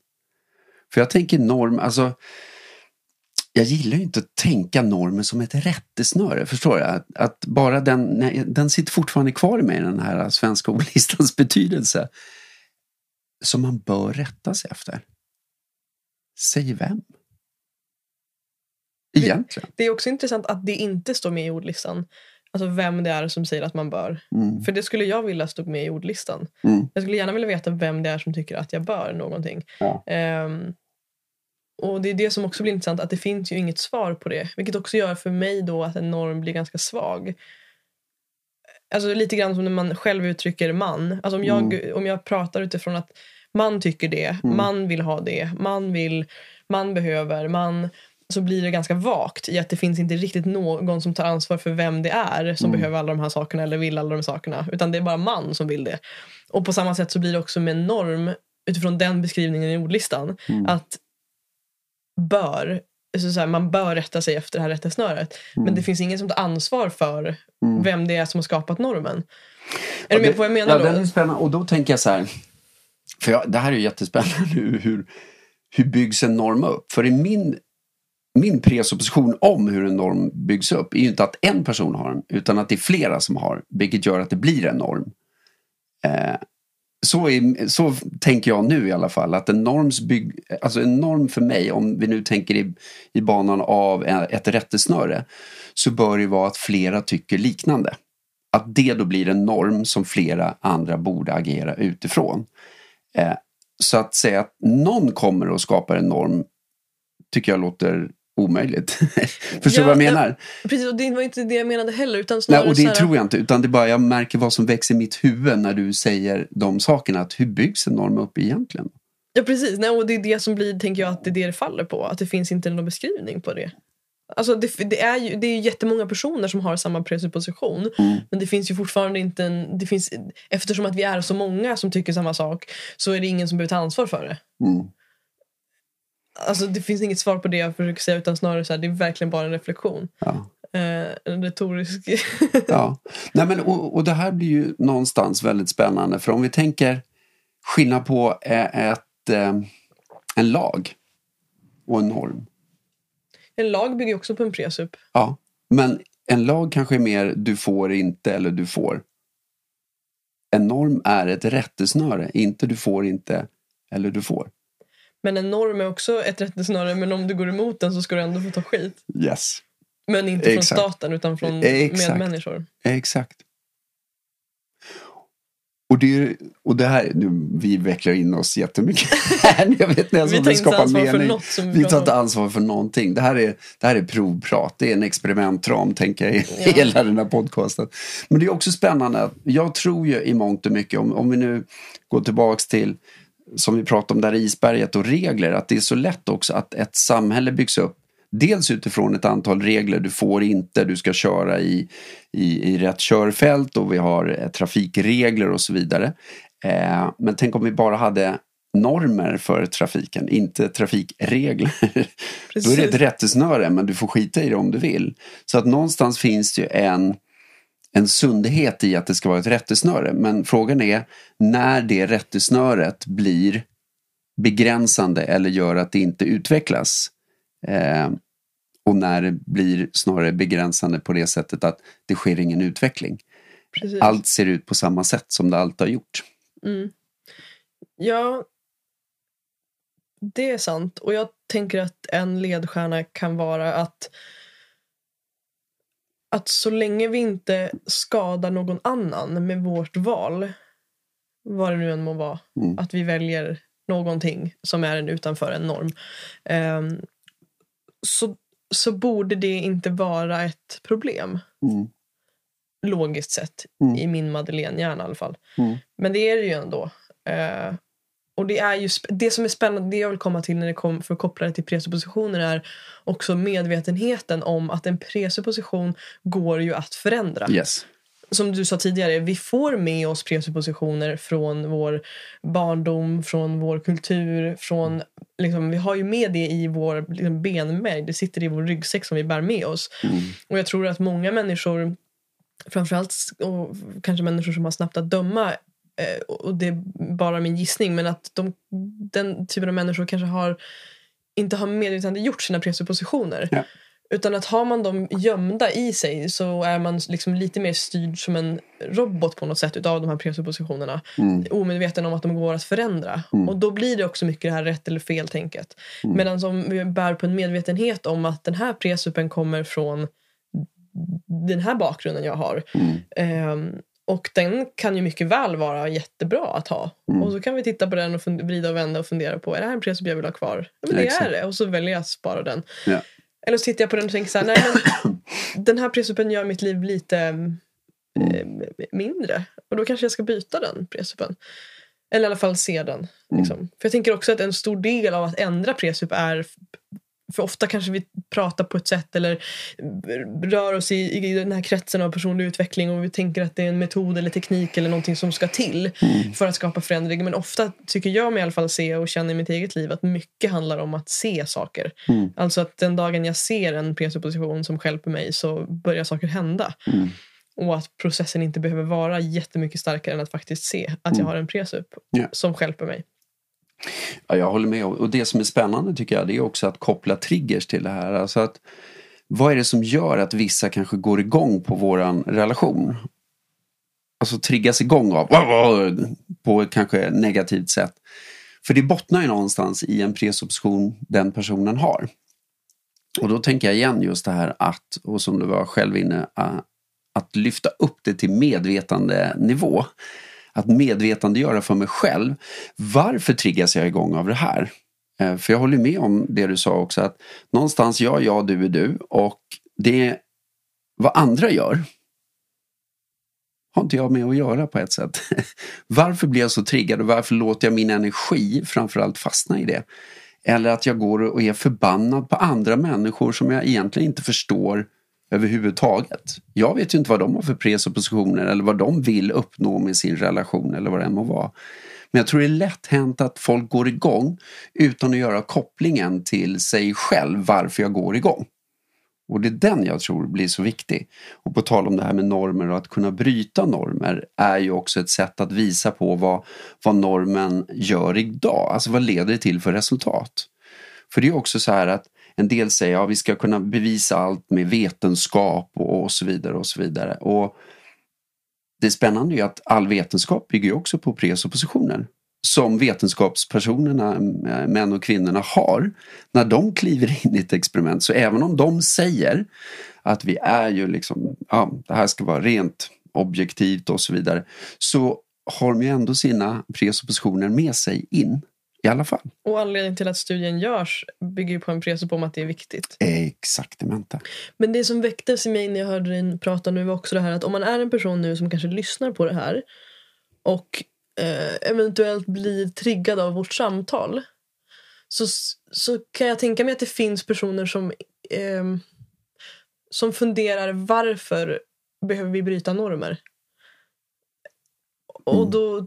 För jag tänker norm, alltså jag gillar ju inte att tänka normer som ett rättesnöre. Förstår? Att, att, bara den, nej, den sitter fortfarande kvar i mig, den här svenska ordlistans betydelse. Som man bör rätta sig efter. Säg vem? Egentligen. Det, det är också intressant att det inte står med i ordlistan. Alltså vem det är som säger att man bör. Mm. För det skulle jag vilja stå med i ordlistan. Mm. Jag skulle gärna vilja veta vem det är som tycker att jag bör någonting. Ja. Um, och det är det som också blir intressant, att det finns ju inget svar på det. Vilket också gör för mig då att en norm blir ganska svag. Alltså lite grann som när man själv uttrycker man. Alltså om jag, mm. om jag pratar utifrån att man tycker det, mm. man vill ha det, man vill, man behöver, man så blir det ganska vagt i att det finns inte riktigt någon som tar ansvar för vem det är som mm. behöver alla de här sakerna eller vill alla de här sakerna. Utan det är bara man som vill det. Och på samma sätt så blir det också med norm utifrån den beskrivningen i ordlistan. Mm. Att bör så, så här, man bör rätta sig efter det här rättesnöret. Mm. Men det finns ingen som tar ansvar för mm. vem det är som har skapat normen. Är du med på vad jag menar? Ja, då? det är spännande. Och då tänker jag så här. För jag, det här är ju jättespännande nu. Hur, hur byggs en norm upp? För i min min presupposition om hur en norm byggs upp är ju inte att en person har den utan att det är flera som har vilket gör att det blir en norm. Eh, så, är, så tänker jag nu i alla fall att en, norms bygg, alltså en norm för mig om vi nu tänker i, i banan av ett rättesnöre så bör det vara att flera tycker liknande. Att det då blir en norm som flera andra borde agera utifrån. Eh, så att säga att någon kommer och skapar en norm tycker jag låter omöjligt. Förstår du Ja, vad jag ja, menar? Precis, och det var inte det jag menade heller. Utan Nej, och det här, tror jag inte. Utan det bara jag märker vad som växer i mitt huvud när du säger de sakerna. Att hur byggs en norm upp egentligen? Ja, precis. Nej, och det är det som blir, tänker jag, att det är det det faller på. Att det finns inte någon beskrivning på det. Alltså det, det, är ju, det är ju jättemånga personer som har samma presupposition. Mm. Men det finns ju fortfarande inte en... Det finns, eftersom att vi är så många som tycker samma sak så är det ingen som behöver ta ansvar för det. Mm. Alltså det finns inget svar på det jag försöker säga utan snarare så här, det är verkligen bara en reflektion. Ja. Eh, en retorisk... Ja. Nej, men, och, och det här blir ju någonstans väldigt spännande. För om vi tänker skillnad på ett, eh, en lag och en norm. en lag bygger också på en presup. Ja. Men en lag kanske är mer du får inte eller du får. En norm är ett rättesnöre, inte du får inte eller du får. Men en norm är också ett rättesnöre men om du går emot den så ska du ändå få ta skit. Yes. Men inte från Exakt. staten utan från Exakt. medmänniskor. Exakt. Och det, och det här, nu, vi vecklar in oss jättemycket här. Jag vet Vi inte skapa ansvar för mening. något som Vi tar inte om. ansvar för någonting. Det här är, det här är provprat. Det är en experimentram, tänker jag, i Ja. hela den här podcasten. Men det är också spännande. Jag tror ju i mångt och mycket, om, om vi nu går tillbaks till som vi pratade om där isberget och regler, att det är så lätt också att ett samhälle byggs upp Dels utifrån ett antal regler, du får inte, du ska köra i, i, i rätt körfält och vi har eh, trafikregler och så vidare. Eh, men tänk om vi bara hade normer för trafiken, inte trafikregler. Då är det Precis. ett rättesnöre, men du får skita i det om du vill. Så att någonstans finns det ju en, en sundhet i att det ska vara ett rättesnöre. Men frågan är när det rättesnöret blir begränsande eller gör att det inte utvecklas. Eh, och när det blir snarare begränsande på det sättet att det sker ingen utveckling. Precis. Allt ser ut på samma sätt som det alltid har gjort. Mm. Ja, det är sant. Och jag tänker att en ledstjärna kan vara att att så länge vi inte skadar någon annan med vårt val, vad det nu än må vara, Mm. att vi väljer någonting som är en utanför en norm, ehm, så, så borde det inte vara ett problem. Mm. Logiskt sett, Mm. i min Madeleine-hjärna i alla fall. Mm. Men det är det ju ändå. Eh, och det är ju det som är spännande, det jag vill komma till när det kommer för att koppla det till presuppositioner är också medvetenheten om att en presupposition går ju att förändra. Yes. Som du sa tidigare, vi får med oss presuppositioner från vår barndom, från vår kultur, från liksom, vi har ju med det i vår liksom, benmärg, det sitter i vår ryggsäck som vi bär med oss. Mm. Och jag tror att många människor, framförallt och kanske människor som har snabbt att döma, och det är bara min gissning, men att de, den typen av människor kanske har inte har medvetandet gjort sina presuppositioner. Ja. Utan att har man dem gömda i sig så är man liksom lite mer styrd som en robot på något sätt utav de här presuppositionerna. Mm. Omedveten om att de går att förändra. Mm. Och då blir det också mycket det här rätt eller fel-tänket. Mm. Medan om vi bär på en medvetenhet om att den här presupen kommer från den här bakgrunden jag har. Mm. Ehm, och den kan ju mycket väl vara jättebra att ha. Mm. Och så kan vi titta på den och vrida och vända och fundera på är det här en presup jag vill ha kvar? Ja, men det exakt. är det. Och så väljer jag att spara den. Ja. Eller så tittar jag på den och tänker så här, nej men den här presupen gör mitt liv lite eh, mindre. Och då kanske jag ska byta den presupen. Eller i alla fall se den. Liksom. För jag tänker också att en stor del av att ändra presup är för ofta kanske vi pratar på ett sätt eller rör oss i, i den här kretsen av personlig utveckling och vi tänker att det är en metod eller teknik eller någonting som ska till för att skapa förändring. Men ofta tycker jag mig i alla fall se och känna i mitt eget liv att mycket handlar om att se saker. Mm. Alltså att den dagen jag ser en presupposition som stjälper mig så börjar saker hända. Mm. Och att processen inte behöver vara jättemycket starkare än att faktiskt se att jag Mm. har en presup Ja. som stjälper mig. Ja, jag håller med. Och det som är spännande tycker jag det är också att koppla triggers till det här. Alltså att, vad är det som gör att vissa kanske går igång på våran relation? Alltså triggas igång av på ett kanske negativt sätt. För det bottnar ju någonstans i en presupposition den personen har. Och då tänker jag igen just det här att, och som du var själv inne, att lyfta upp det till medvetandenivå. Att medvetandegöra för mig själv. Varför triggas jag igång av det här? Eh, för jag håller med om det du sa också att någonstans jag, jag, du är du och det vad andra gör har inte jag med att göra på ett sätt. varför blir jag så triggad och varför låter jag min energi framförallt fastna i det? Eller att jag går och är förbannad på andra människor som jag egentligen inte förstår överhuvudtaget. Jag vet ju inte vad de har för presuppositioner eller vad de vill uppnå med sin relation eller vad det än må vara. Men jag tror det är lätt hänt att folk går igång utan att göra kopplingen till sig själv varför jag går igång. Och det är den jag tror blir så viktig. Och på tal om det här med normer och att kunna bryta normer är ju också ett sätt att visa på vad, vad normen gör idag. Alltså vad leder det till för resultat? För det är också så här att en del säger att ja, vi ska kunna bevisa allt med vetenskap och, och så vidare och så vidare. Och det spännande är ju att all vetenskap bygger också på presuppositioner som vetenskapspersonerna, män och kvinnorna, har när de kliver in i ett experiment. Så även om de säger att vi är ju liksom, ja, det här ska vara rent objektivt och så vidare, så har de ju ändå sina presuppositioner med sig in i alla fall. Och anledningen till att studien görs bygger ju på en presupp om att det är viktigt. Exaktamente. Men det som väcktes i mig när jag hörde dig prata nu var också det här att om man är en person nu som kanske lyssnar på det här och eh, eventuellt blir triggad av vårt samtal så, så kan jag tänka mig att det finns personer som, eh, som funderar varför behöver vi bryta normer? Och mm. då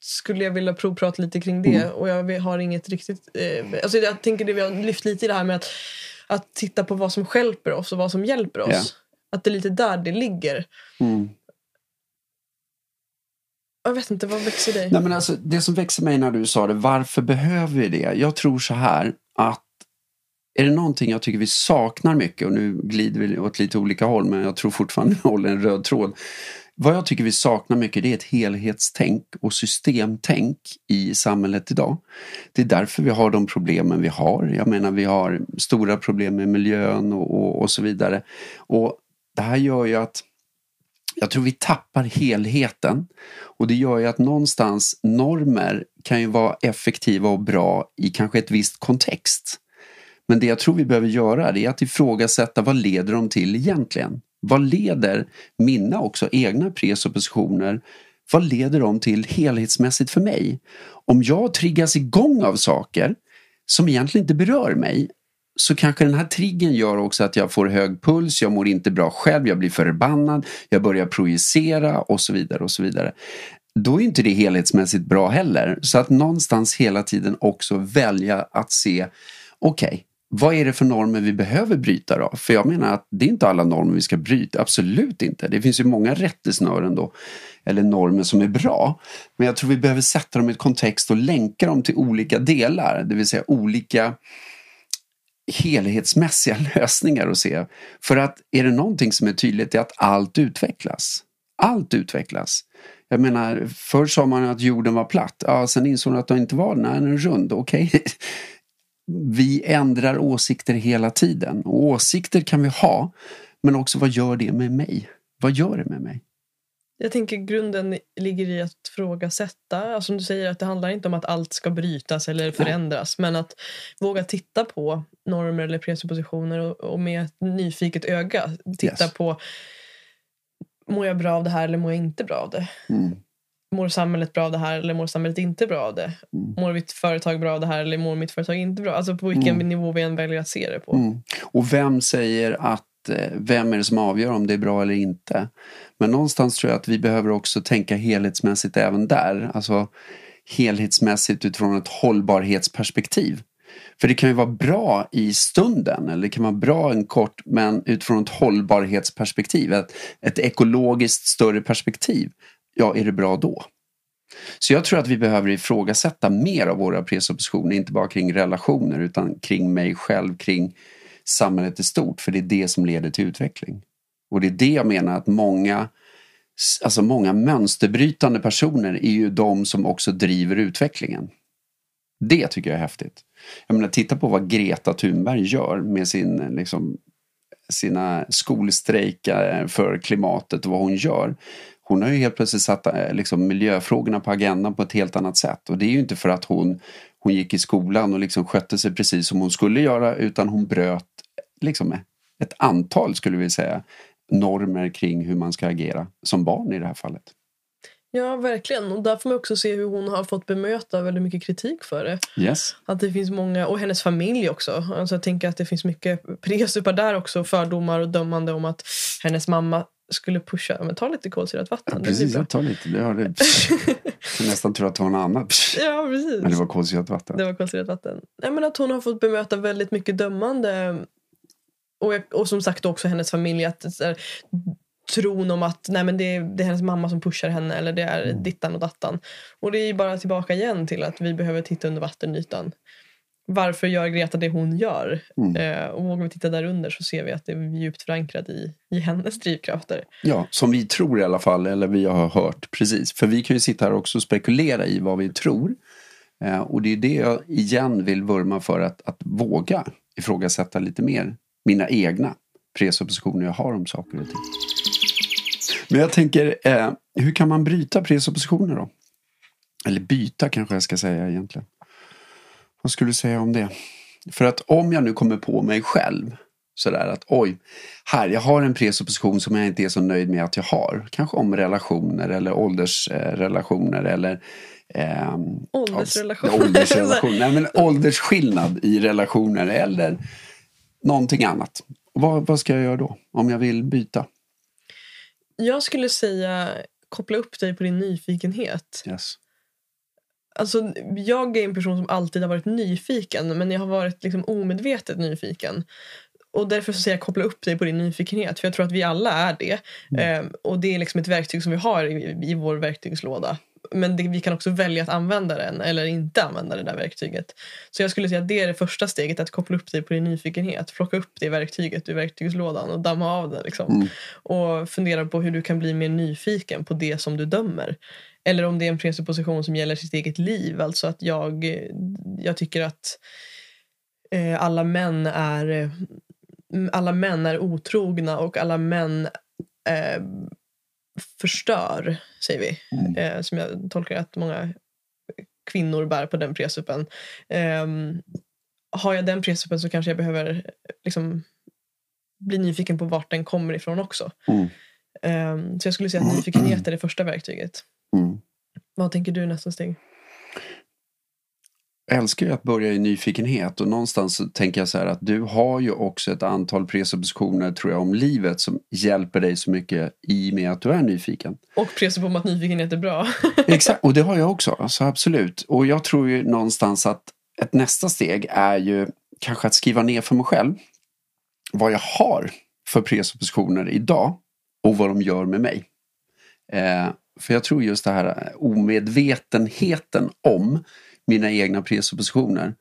skulle jag vilja provprata lite kring det. Mm. Och jag har inget riktigt... Eh, alltså jag tänker det vi har lyft lite i det här med att, att titta på vad som hjälper oss och vad som hjälper oss. Yeah. Att det är lite där det ligger. Mm. Jag vet inte, vad växer dig? Nej, men alltså, det som växer mig när du sa det, varför behöver vi det? Jag tror så här att är det någonting jag tycker vi saknar mycket och nu glider vi åt lite olika håll men jag tror fortfarande vi håller en röd tråd. Vad jag tycker vi saknar mycket det är ett helhetstänk och systemtänk i samhället idag. Det är därför vi har de problemen vi har. Jag menar vi har stora problem med miljön och, och, och så vidare. Och det här gör ju att jag tror vi tappar helheten och det gör ju att någonstans normer kan ju vara effektiva och bra i kanske ett visst kontext. Men det jag tror vi behöver göra är att ifrågasätta vad leder de till egentligen? Vad leder mina också egna presuppositioner vad leder de till helhetsmässigt för mig? Om jag triggas igång av saker som egentligen inte berör mig så kanske den här triggen gör också att jag får hög puls, jag mår inte bra själv, jag blir förbannad, jag börjar projicera och så vidare och så vidare. Då är inte det helhetsmässigt bra heller. Så att någonstans hela tiden också välja att se, okej, okay, vad är det för normer vi behöver bryta då? För jag menar att det är inte alla normer vi ska bryta, absolut inte. Det finns ju många rättesnören då, eller normer som är bra. Men jag tror vi behöver sätta dem i ett kontext och länka dem till olika delar, det vill säga olika helhetsmässiga lösningar att se. För att är det någonting som är tydligt är att allt utvecklas. Allt utvecklas. Jag menar, förr sa man att jorden var platt. Ja, sen insåg man att den inte var det. Nej, den är rund. Okej. Okay. Vi ändrar åsikter hela tiden. Och åsikter kan vi ha. Men också vad gör det med mig? Vad gör det med mig? Jag tänker grunden ligger i att frågasätta. Alltså, som du säger, att det handlar inte om att allt ska brytas eller förändras. Nej. Men att våga titta på normer eller presuppositioner och, och med ett nyfiket öga titta yes. på Mår jag bra av det här eller mår jag inte bra av det? Mm. Mår samhället bra av det här eller mår samhället inte bra av det? Mm. Mår mitt företag bra av det här eller mår mitt företag inte bra? Alltså på vilken mm. nivå vi än väljer att se det på. Mm. Och vem säger att Eh, vem är det som avgör om det är bra eller inte? Men någonstans tror jag att vi behöver också tänka helhetsmässigt även där. Alltså helhetsmässigt utifrån ett hållbarhetsperspektiv. För det kan ju vara bra i stunden eller det kan vara bra en kort men utifrån ett hållbarhetsperspektiv, ett, ett ekologiskt större perspektiv. Ja, är det bra då? Så jag tror att vi behöver ifrågasätta mer av våra presuppositioner, inte bara kring relationer utan kring mig själv, kring samhället i stort, för det är det som leder till utveckling. Och det är det jag menar att många, alltså många mönsterbrytande personer är ju de som också driver utvecklingen. Det tycker jag är häftigt. Jag menar, titta på vad Greta Thunberg gör med sin, liksom, sina skolstrejkar för klimatet och vad hon gör. Hon har ju helt plötsligt satt eh, liksom, miljöfrågorna på agendan på ett helt annat sätt. Och det är ju inte för att hon, hon gick i skolan och liksom skötte sig precis som hon skulle göra utan hon bröt liksom, ett antal, skulle vi säga, normer kring hur man ska agera som barn i det här fallet. Ja, verkligen. Och där får man också se hur hon har fått bemöta väldigt mycket kritik för det. Yes. Att det finns många, och hennes familj också. Alltså jag tänker att det finns mycket presupar där också. Fördomar och dömande om att hennes mamma skulle pusha, men ta lite kolsyrat vatten. Ja, precis, jag tar lite. Det har det. Jag nästan tror att något annat. Ja, precis. Men det var kolsyrat vatten. Det var kolsyrat vatten. Nej, men att hon har fått bemöta väldigt mycket dömande. Och, och som sagt också hennes familj. Att, här, tron om att nej, men det, är, det är hennes mamma som pushar henne eller det är Mm. dittan och dattan. Och det är bara tillbaka igen till att vi behöver titta under vattenytan. Varför gör Greta det hon gör? Mm. Eh, och vågar vi titta där under så ser vi att det är djupt förankrat i, i hennes drivkrafter. Ja, som vi tror i alla fall, eller vi har hört. Precis, för vi kan ju sitta här också och spekulera i vad vi tror. Eh, och det är det jag igen vill vurma för, att, att våga ifrågasätta lite mer mina egna presuppositioner jag har om saker och ting. Men jag tänker, eh, hur kan man bryta presuppositioner då? Eller byta kanske jag ska säga egentligen. Vad skulle du säga om det? För att om jag nu kommer på mig själv sådär att oj, här, jag har en presupposition som jag inte är så nöjd med att jag har. Kanske om relationer eller åldersrelationer eller Åldersrelation. ja, åldersrelation. Nej, men åldersskillnad i relationer eller någonting annat. Vad, vad ska jag göra då? Om jag vill byta? Jag skulle säga koppla upp dig på din nyfikenhet. Yes. Alltså, jag är en person som alltid har varit nyfiken men jag har varit liksom omedvetet nyfiken. Och därför så säger jag koppla upp dig på din nyfikenhet för jag tror att vi alla är det. Mm. Eh, och det är liksom ett verktyg som vi har i, i vår verktygslåda. Men det, vi kan också välja att använda den eller inte använda det där verktyget. Så jag skulle säga att det är det första steget, att koppla upp dig på din nyfikenhet. Plocka upp det verktyget ur verktygslådan och damma av det. Liksom. Mm. Och fundera på hur du kan bli mer nyfiken på det som du dömer. Eller om det är en presupposition som gäller sitt eget liv. Alltså att jag, jag tycker att eh, alla män är eh, alla män är otrogna och alla män eh, förstör, säger vi. Mm. Eh, som jag tolkar att många kvinnor bär på den presuppen. Eh, har jag den presuppen så kanske jag behöver liksom, bli nyfiken på vart den kommer ifrån också. Mm. Eh, så jag skulle säga att nyfikenhet är det första verktyget. Mm. Vad tänker du nästa steg? Jag älskar ju att börja i nyfikenhet och någonstans så tänker jag så här att du har ju också ett antal presuppositioner tror jag om livet som hjälper dig så mycket i och med att du är nyfiken. Och presupp om att nyfikenhet är bra. Exakt, och det har jag också, alltså absolut. Och jag tror ju någonstans att ett nästa steg är ju kanske att skriva ner för mig själv vad jag har för presuppositioner idag och vad de gör med mig. Eh, för jag tror just det här omedvetenheten om mina egna presuppositioner.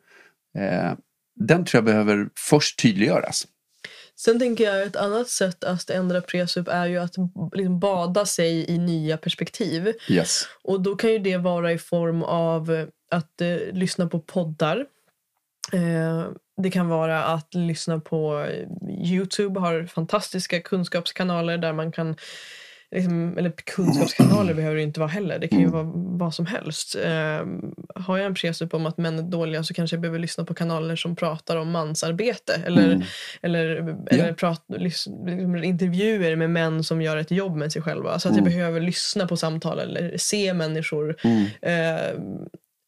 Eh, den tror jag behöver först tydliggöras. Sen tänker jag ett annat sätt att ändra presupp är ju att liksom bada sig i nya perspektiv. Yes. Och då kan ju det vara i form av att eh, lyssna på poddar. Eh, det kan vara att lyssna på eh, Youtube har fantastiska kunskapskanaler där man kan Liksom, eller kunskapskanaler behöver det inte vara heller. Det kan ju vara vad som helst. Eh, har jag en presupp om att män är dåliga så kanske jag behöver lyssna på kanaler som pratar om mansarbete. Eller, Mm. eller, eller prat, lys, liksom, intervjuer med män som gör ett jobb med sig själva. Så att jag Mm. behöver lyssna på samtal eller se människor. Mm. Eh,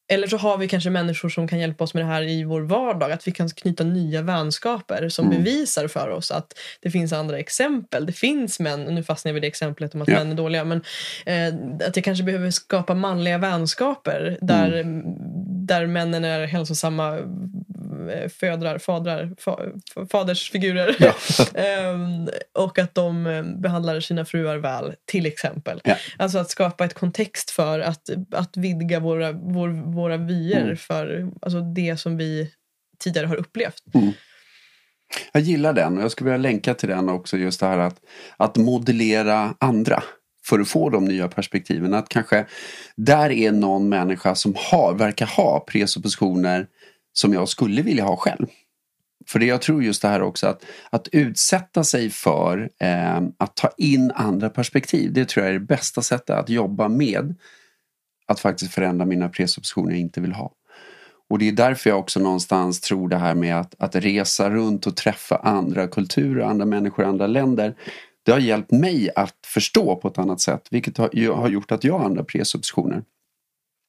eller så har vi kanske människor som kan hjälpa oss med det här i vår vardag. Att vi kan knyta nya vänskaper som Mm. bevisar för oss att det finns andra exempel. Det finns män, nu fastnar jag vid det exemplet om att Ja. män är dåliga. Men eh, att jag kanske behöver skapa manliga vänskaper där, Mm. där männen är hälsosamma födrar, fadrar, fa, fadersfigurer. Ja. Ehm, och att de eh, behandlar sina fruar väl, till exempel. Ja. Alltså att skapa ett kontext för att, att vidga våra, vår, våra vyer Mm. för alltså det som vi tidigare har upplevt. Jag gillar den och jag skulle vilja länka till den också just det här att, att modellera andra för att få de nya perspektiven. Att kanske där är någon människa som har, verkar ha presuppositioner som jag skulle vilja ha själv. För det jag tror just det här också att, att utsätta sig för eh, att ta in andra perspektiv. Det tror jag är det bästa sättet att jobba med att faktiskt förändra mina presuppositioner jag inte vill ha. Och det är därför jag också någonstans tror det här med att, att resa runt och träffa andra kulturer, andra människor, andra länder. Det har hjälpt mig att förstå på ett annat sätt, vilket har, har gjort att jag har andra presuppositioner.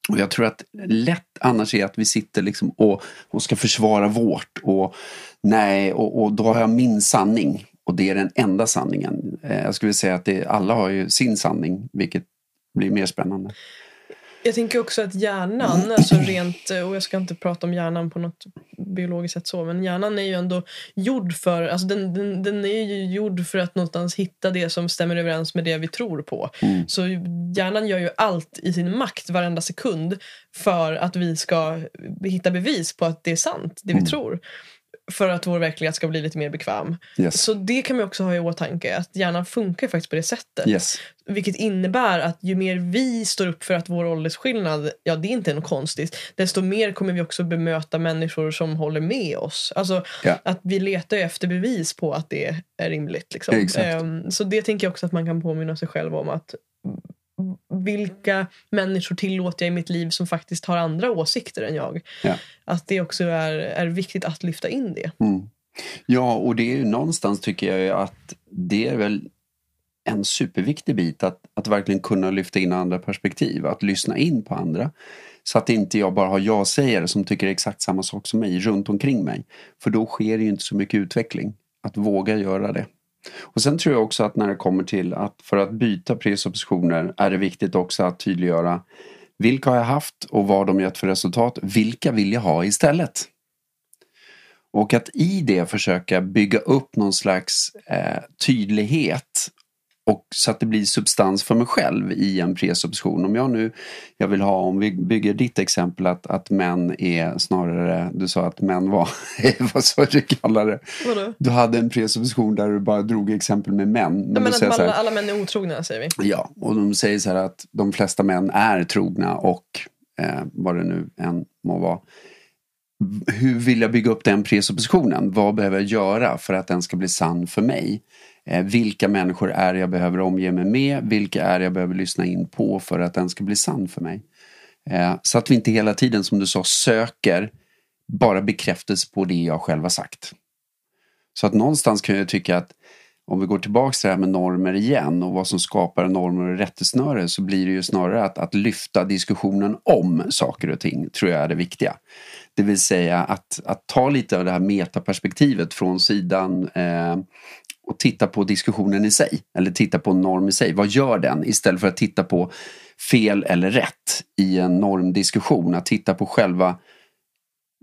Och jag tror att lätt annars är att vi sitter liksom och, och ska försvara vårt och nej, och, och då har jag min sanning och det är den enda sanningen. Eh, jag skulle säga att det, alla har ju sin sanning, vilket blir mer spännande. Jag tänker också att hjärnan, alltså rent, och jag ska inte prata om hjärnan på något biologiskt sätt så, men hjärnan är ju ändå gjord för, alltså den, den, den är ju gjord för att någonstans hitta det som stämmer överens med det vi tror på. Mm. Så hjärnan gör ju allt i sin makt varenda sekund för att vi ska hitta bevis på att det är sant, det vi Mm. tror. För att vår verklighet ska bli lite mer bekväm. Yes. Så det kan man också ha i åtanke, att hjärnan funkar faktiskt på det sättet. Yes. Vilket innebär att ju mer vi står upp för att vår åldersskillnad, ja det är inte något konstigt, desto mer kommer vi också bemöta människor som håller med oss. Alltså Ja. att vi letar efter bevis på att det är rimligt. Liksom. Exakt. Ehm, så det tänker jag också att man kan påminna sig själv om att vilka människor tillåter jag i mitt liv som faktiskt har andra åsikter än jag? Ja. Att det också är, är viktigt att lyfta in det. Mm. Ja, och det är ju någonstans tycker jag att det är väl en superviktig bit att, att verkligen kunna lyfta in andra perspektiv, att lyssna in på andra. Så att inte jag bara har jag-sägare som tycker exakt samma sak som mig runt omkring mig. För då sker det ju inte så mycket utveckling. Att våga göra det. Och sen tror jag också att när det kommer till att för att byta presuppositioner är det viktigt också att tydliggöra vilka har jag haft och vad de gett för resultat. Vilka vill jag ha istället? Och att i det försöka bygga upp någon slags eh, tydlighet och så att det blir substans för mig själv i en presupposition. Om jag nu, jag vill ha, om vi bygger ditt exempel att, att män är snarare, du sa att män var, vad sa du kallar det? Vadå? Du hade en presupposition där du bara drog exempel med män. Men Ja, men att alla, alla män är otrogna säger vi. Ja, och de säger så här att de flesta män är trogna och eh, vad det nu än må vara. Hur vill jag bygga upp den presuppositionen? Vad behöver jag göra för att den ska bli sann för mig? Eh, vilka människor är det jag behöver omge mig med? Vilka är det jag behöver lyssna in på för att den ska bli sann för mig? Eh, så att vi inte hela tiden, som du sa, söker bara bekräftelse på det jag själv har sagt. Så att någonstans kan jag tycka att om vi går tillbaka till det här med normer igen och vad som skapar normer och rättesnöre så blir det ju snarare att, att lyfta diskussionen om saker och ting tror jag är det viktiga. Det vill säga att, att ta lite av det här metaperspektivet från sidan eh, och titta på diskussionen i sig. Eller titta på en norm i sig. Vad gör den? Istället för att titta på fel eller rätt i en normdiskussion. Att titta på själva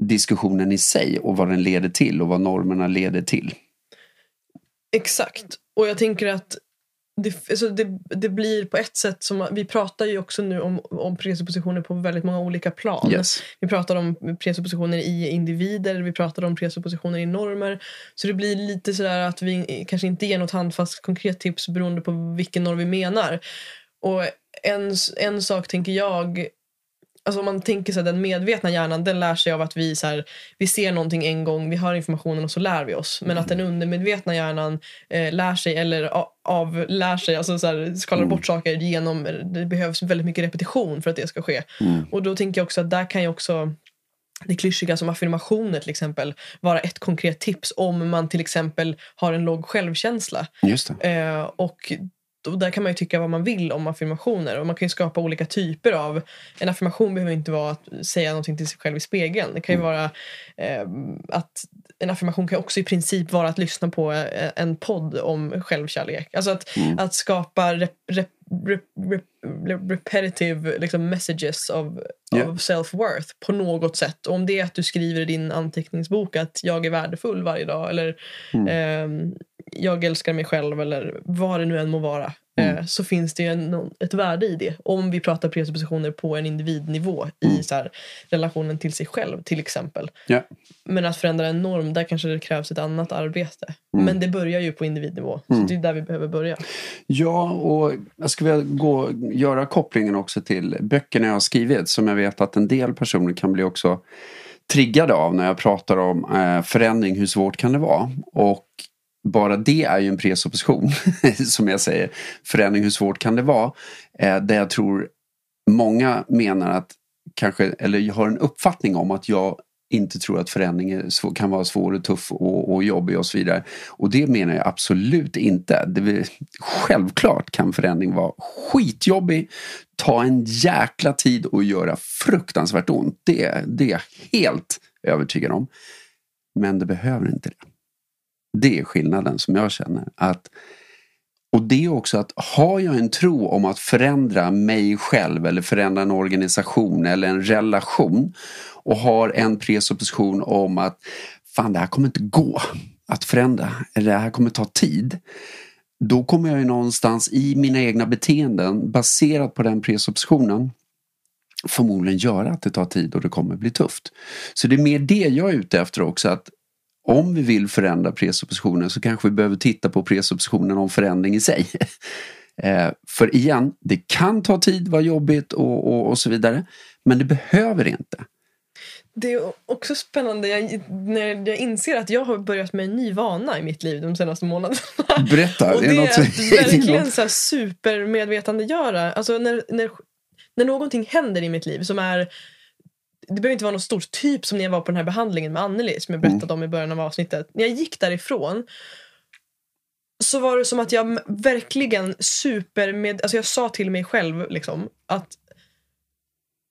diskussionen i sig och vad den leder till och vad normerna leder till. Exakt. Och jag tänker att det, alltså det, det blir på ett sätt som... Vi pratar ju också nu om, om presuppositioner på väldigt många olika plan. Yes. Vi pratar om presuppositioner i individer, vi pratar om presuppositioner i normer. Så det blir lite sådär att vi kanske inte ger något handfast konkret tips beroende på vilken norm vi menar. Och en, en sak tänker jag Alltså om man tänker sig den medvetna hjärnan den lär sig av att vi, så här, vi ser någonting en gång, vi hör informationen och så lär vi oss. Men att den undermedvetna hjärnan eh, lär sig eller avlär sig, alltså så här, skalar Mm. bort saker genom, det behövs väldigt mycket repetition för att det ska ske. Mm. Och då tänker jag också att där kan ju också det klyschiga som affirmationer till exempel vara ett konkret tips om man till exempel har en låg självkänsla. Just. Eh, och då, där kan man ju tycka vad man vill om affirmationer. Och man kan ju skapa olika typer av... En affirmation behöver inte vara att säga någonting till sig själv i spegeln. Det kan ju vara eh, att... En affirmation kan också i princip vara att lyssna på eh, en podd om självkärlek. Alltså att, Mm. att skapa rep, rep, re, re, repetitive liksom, messages of, Ja. of self-worth på något sätt. Om det är att du skriver i din anteckningsbok att jag är värdefull varje dag eller Mm. ehm, jag älskar mig själv eller vad det nu än må vara. Mm. eh, Så finns det ju en, ett värde i det. Om vi pratar presuppositioner på en individnivå Mm. i så här, relationen till sig själv till exempel. Ja. Men att förändra en norm, där kanske det krävs ett annat arbete. Mm. Men det börjar ju på individnivå. Så Mm. det är där vi behöver börja. Ja, och jag skulle vilja gå, göra kopplingen också till böckerna jag har skrivit som jag vet att en del personer kan bli också triggade av när jag pratar om eh, förändring, hur svårt kan det vara? Och bara det är ju en presupposition, som jag säger. Förändring, hur svårt kan det vara? Eh, där jag tror många menar att kanske, eller har en uppfattning om att jag inte tror att förändring är svår, kan vara svår och tuff och, och jobbig och så vidare. Och det menar jag absolut inte. Det vill, självklart kan förändring vara skitjobbig, ta en jäkla tid och göra fruktansvärt ont. Det, det är jag helt övertygad om. Men det behöver inte det. Det är skillnaden som jag känner. Att, och det är också att har jag en tro om att förändra mig själv eller förändra en organisation eller en relation och har en presupposition om att fan det här kommer inte gå att förändra eller det här kommer ta tid. Då kommer jag ju någonstans i mina egna beteenden baserat på den presuppositionen förmodligen göra att det tar tid och det kommer bli tufft. Så det är mer det jag är ute efter också att om vi vill förändra presuppositionen så kanske vi behöver titta på presuppositionen om förändring i sig. Eh, för igen, det kan ta tid, vara jobbigt och, och, och så vidare. Men det behöver inte. Det är också spännande jag, när jag inser att jag har börjat med en ny vana i mitt liv de senaste månaderna. Berätta. Och det är är något- att det verkligen så här supermedvetandegöra. Alltså när, när, när någonting händer i mitt liv som är det behöver inte vara något stort, typ som när jag var på den här behandlingen med Anneli som jag Mm. berättade om i början av avsnittet. När jag gick därifrån så var det som att jag verkligen super med, alltså jag sa till mig själv liksom att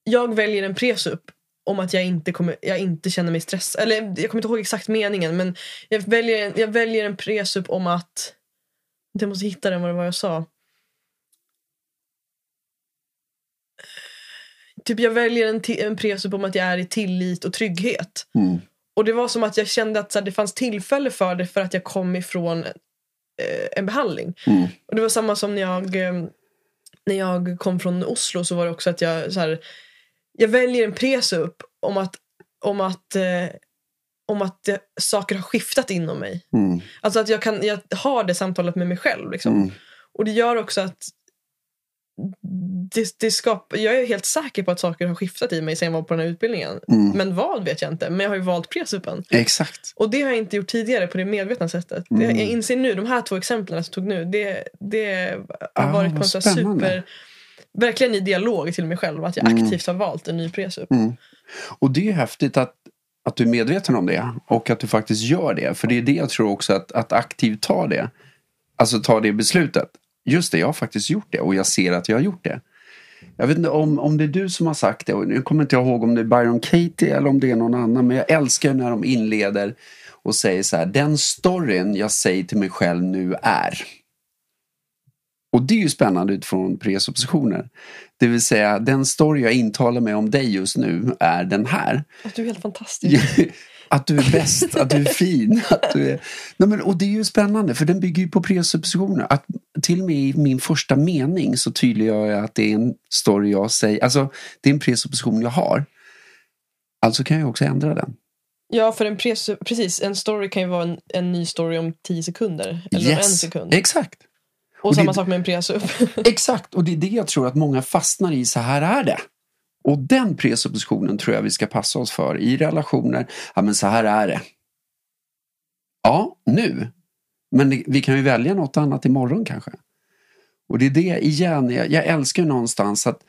jag väljer en presup om att jag inte, kommer, jag inte känner mig stressad. Eller jag kommer inte ihåg exakt meningen men jag väljer, jag väljer en presup om att jag måste hitta den vad det var jag sa. Typ jag väljer en, en presup om att jag är i tillit och trygghet. Mm. Och det var som att jag kände att så här, det fanns tillfälle för det för att jag kom ifrån eh, en behandling. Mm. Och det var samma som när jag, eh, när jag kom från Oslo så var det också att jag så här, jag väljer en presup om att, om att, eh, om att eh, saker har skiftat inom mig. Mm. Alltså att jag, kan, jag har det samtalet med mig själv. Liksom. Mm. Och det gör också att det, det skapar, jag är helt säker på att saker har skiftat i mig sen jag var på den här utbildningen. Mm. Men vad vet jag inte. Men jag har ju valt presupen. Exakt. Och det har jag inte gjort tidigare på det medvetna sättet. Det, Mm. jag inser nu, de här två exemplen jag tog nu, det, det har Ah, varit på en sån super... Verkligen i dialog till mig själv, att jag Mm. aktivt har valt en ny presup. Mm. Och det är häftigt att, att du är medveten om det och att du faktiskt gör det. För det är det jag tror också att, att aktivt ta det. Alltså ta det beslutet. Just det, jag har faktiskt gjort det och jag ser att jag har gjort det. Jag vet inte om, om det är du som har sagt det. Och nu kommer inte jag ihåg om det är Byron Katie eller om det är någon annan. Men jag älskar när de inleder och säger så här. Den storyn jag säger till mig själv nu är. Och det är ju spännande utifrån presuppositioner. Det vill säga den story jag intalar mig om dig just nu är den här. Att du är helt fantastisk. Att du är bäst, att du är fin. Att du är... Nej, men, och det är ju spännande för den bygger ju på presuppositioner. Att till och med i min första mening så tydliggör jag att det är en story jag säger. Alltså det är en presupposition jag har. Alltså kan jag också ändra den. Ja, för en precis. En story kan ju vara en, en ny story om tio sekunder. Eller om en sekund. Exakt. Och, och samma det- sak med en presup. Exakt, och det är det jag tror att många fastnar i. Så här är det. Och den presuppositionen tror jag vi ska passa oss för i relationer. Ja, men så här är det. Ja, nu. Men vi kan ju välja något annat imorgon kanske. Och det är det igen, jag, jag älskar någonstans att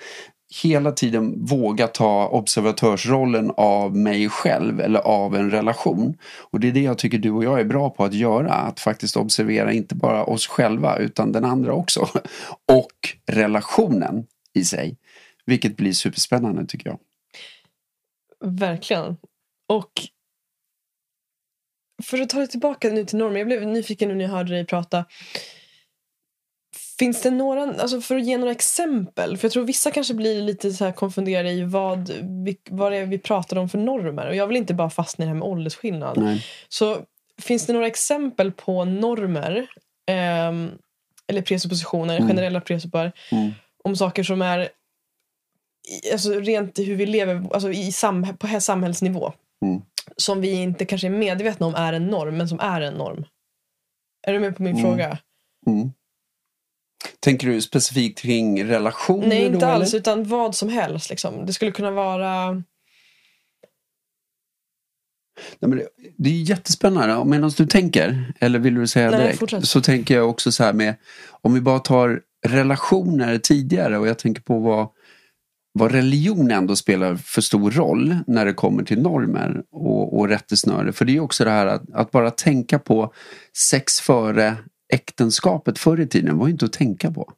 hela tiden våga ta observatörsrollen av mig själv eller av en relation. Och det är det jag tycker du och jag är bra på att göra. Att faktiskt observera inte bara oss själva utan den andra också. Och relationen i sig. Vilket blir superspännande tycker jag. Verkligen. Och för att ta det tillbaka nu till normer. Jag blev nyfiken nu när jag hörde dig prata. Finns det några, alltså för att ge några exempel, för jag tror vissa kanske blir lite så här konfunderade i vad, vad det är vi pratar om för normer. Och jag vill inte bara fastna i det här med åldersskillnad. Nej. Så finns det några exempel på normer, ehm, eller presuppositioner, Mm. generella presuppar, Mm. om saker som är alltså rent i hur vi lever alltså i sam, på här samhällsnivå. Mm. Som vi inte kanske är medvetna om är en norm, men som är en norm. Är du med på min Mm. fråga? Mm. Tänker du specifikt kring relationer? Nej, då, inte alls. eller? Utan vad som helst. Liksom. Det skulle kunna vara... Nej, men det, det är jättespännande. Medan du tänker, eller vill du säga Nej, direkt? fortsätt. Så tänker jag också så här med, om vi bara tar relationer tidigare och jag tänker på vad, vad religion ändå spelar för stor roll när det kommer till normer och, och rättesnöre. För det är ju också det här att, att bara tänka på sex före äktenskapet förr i tiden var ju inte att tänka på.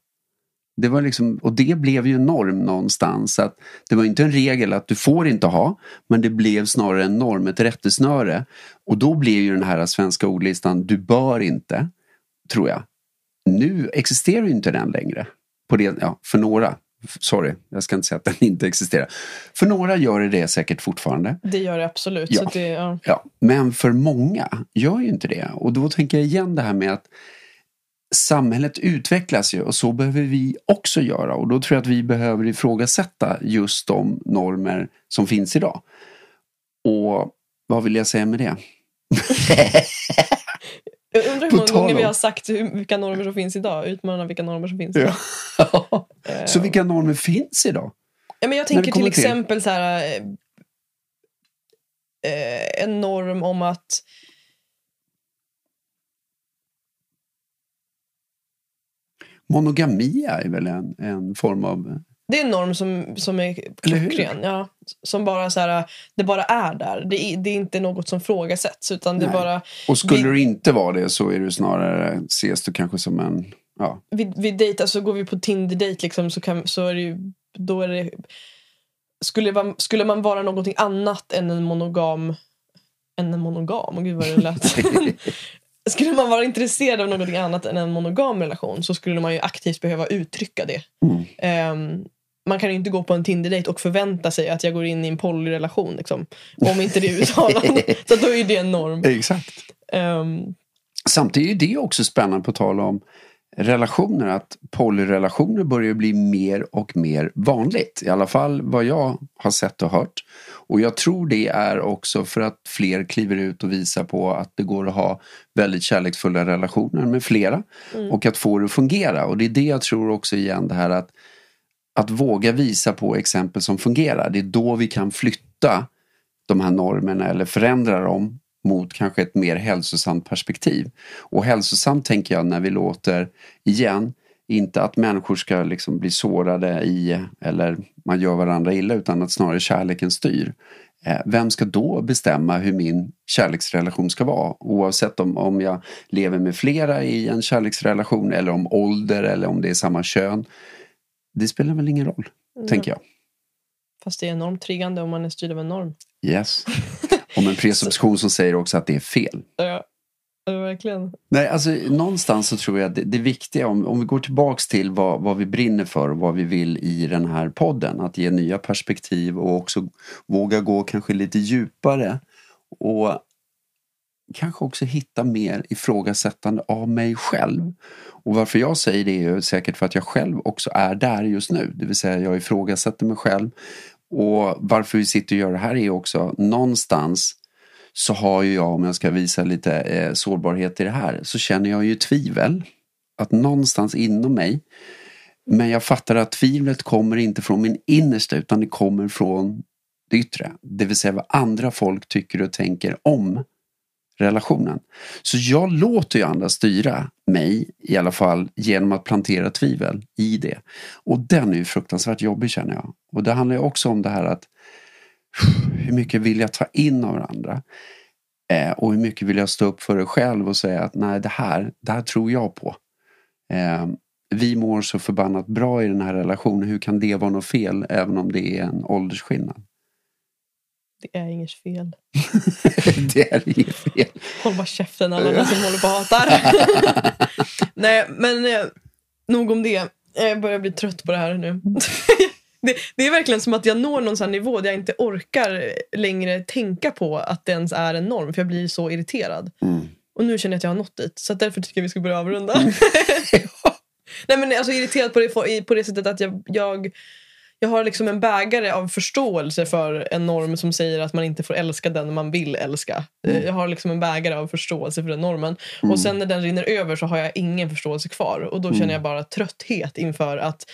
Det var liksom, och det blev ju en norm någonstans. Att det var inte en regel att du får inte ha, men det blev snarare en norm, ett rättesnöre. Och då blev ju den här svenska ordlistan du bör inte, tror jag. Nu existerar ju inte den längre. På det, ja, för några, sorry, jag ska inte säga att den inte existerar. För några gör det det säkert fortfarande. Det gör det absolut. Ja. Det, ja. Ja, men för många gör ju inte det. Och då tänker jag igen det här med att samhället utvecklas ju och så behöver vi också göra. Och då tror jag att vi behöver ifrågasätta just de normer som finns idag. Och vad vill jag säga med det? Jag undrar hur många gånger vi har sagt hur, vilka normer som finns idag. Utmana vilka normer som finns idag. Ja. Eh, så vilka normer finns idag? Ja, men jag tänker till kommer till- exempel så här, eh, eh, en norm om att Monogami är väl en, en form av... det är en norm som, som är klockren. Ja, som bara så här, det bara är där. Det är, det är inte något som frågasätts. Utan det Nej. bara, Och skulle Vi- du inte vara det så är du snarare, ses du kanske som en... Ja, vi, vi dejtar, så går vi på Tinder-dejt liksom, så, kan, så är det ju, då är det, skulle, man, skulle man vara någonting annat än en monogam än en monogam, gud vad det lät. skulle man vara intresserad av någonting annat än en monogam relation så skulle man ju aktivt behöva uttrycka det. Mm. Ehm, man kan ju inte gå på en Tinder-dejt och förvänta sig att jag går in i en polyrelation. Liksom, om inte det är uttalat. så då är det en norm. exakt. Ehm, Samtidigt är det också spännande på tal om relationer att polyrelationer börjar bli mer och mer vanligt. I alla fall vad jag har sett och hört. Och jag tror det är också för att fler kliver ut och visar på att det går att ha väldigt kärleksfulla relationer med flera Mm. och att få det att fungera. Och det är det jag tror också igen det här att att våga visa på exempel som fungerar. Det är då vi kan flytta de här normerna eller förändra dem mot kanske ett mer hälsosamt perspektiv. Och hälsosamt tänker jag när vi låter, igen, inte att människor ska liksom bli sårade i eller man gör varandra illa utan att snarare kärleken styr. Eh, vem ska då bestämma hur min kärleksrelation ska vara? Oavsett om, om jag lever med flera i en kärleksrelation eller om ålder eller om det är samma kön. Det spelar väl ingen roll, tänker jag. Fast det är enormt triggande om man är styrd av en norm. Yes. Om en presupposition som säger också att det är fel. Ja, ja, verkligen. Nej, alltså någonstans så tror jag att det, det viktiga om, om vi går tillbaks till vad, vad vi brinner för och vad vi vill i den här podden. Att ge nya perspektiv och också våga gå kanske lite djupare. Och kanske också hitta mer ifrågasättande av mig själv. Och varför jag säger det är ju säkert för att jag själv också är där just nu. Det vill säga jag ifrågasätter mig själv. Och varför vi sitter och gör det här är också någonstans så har ju jag, om jag ska visa lite eh, sårbarhet i det här, så känner jag ju tvivel. Att någonstans inom mig, men jag fattar att tvivlet kommer inte från min innersta utan det kommer från det yttre. Det vill säga vad andra folk tycker och tänker om relationen. Så jag låter ju andra styra mig i alla fall genom att plantera tvivel i det. Och den är ju fruktansvärt jobbig känner jag. Och det handlar ju också om det här att hur mycket vill jag ta in av varandra? Eh, och hur mycket vill jag stå upp för det själv och säga att nej, det här, det här tror jag på. Eh, vi mår så förbannat bra i den här relationen. Hur kan det vara något fel även om det är en åldersskillnad? Det är inget fel. det är inget fel. Håll bara käften alla andra som håller på och hatar. Nej, men eh, nog om det. Jag börjar bli trött på det här nu. det, det är verkligen som att jag når någon sån nivå där jag inte orkar längre tänka på att det ens är en norm. För jag blir så irriterad. Mm. Och nu känner jag att jag har nått dit. Så därför tycker jag vi ska börja avrunda. Nej men alltså irriterad på det, på det sättet att jag, jag, jag har liksom en bägare av förståelse för en norm som säger att man inte får älska den man vill älska. Mm. Jag har liksom en bägare av förståelse för den normen. Mm. Och sen när den rinner över så har jag ingen förståelse kvar. Och då Mm. känner jag bara trötthet inför att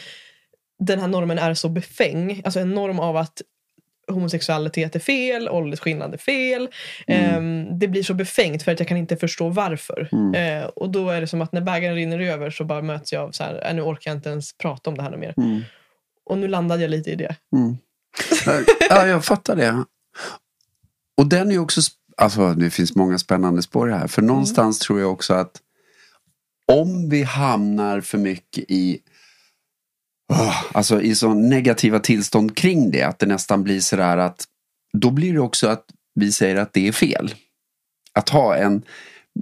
den här normen är så befäng. Alltså en norm av att homosexualitet är fel, åldersskillnad är fel. Ehm, det blir så befängt för att jag kan inte förstå varför. Mm. Eh, och då är det som att när bägaren rinner över så bara möts jag av så här, "Äh, nu orkar jag inte ens prata om det här mer. Mm. Och nu landade jag lite i det. Mm. Ja, jag fattar det. Och den är också, alltså det finns många spännande spår här. För någonstans tror jag också att om vi hamnar för mycket i Åh, Alltså i så negativa tillstånd kring det, att det nästan blir sådär att då blir det också att vi säger att det är fel. Att ha en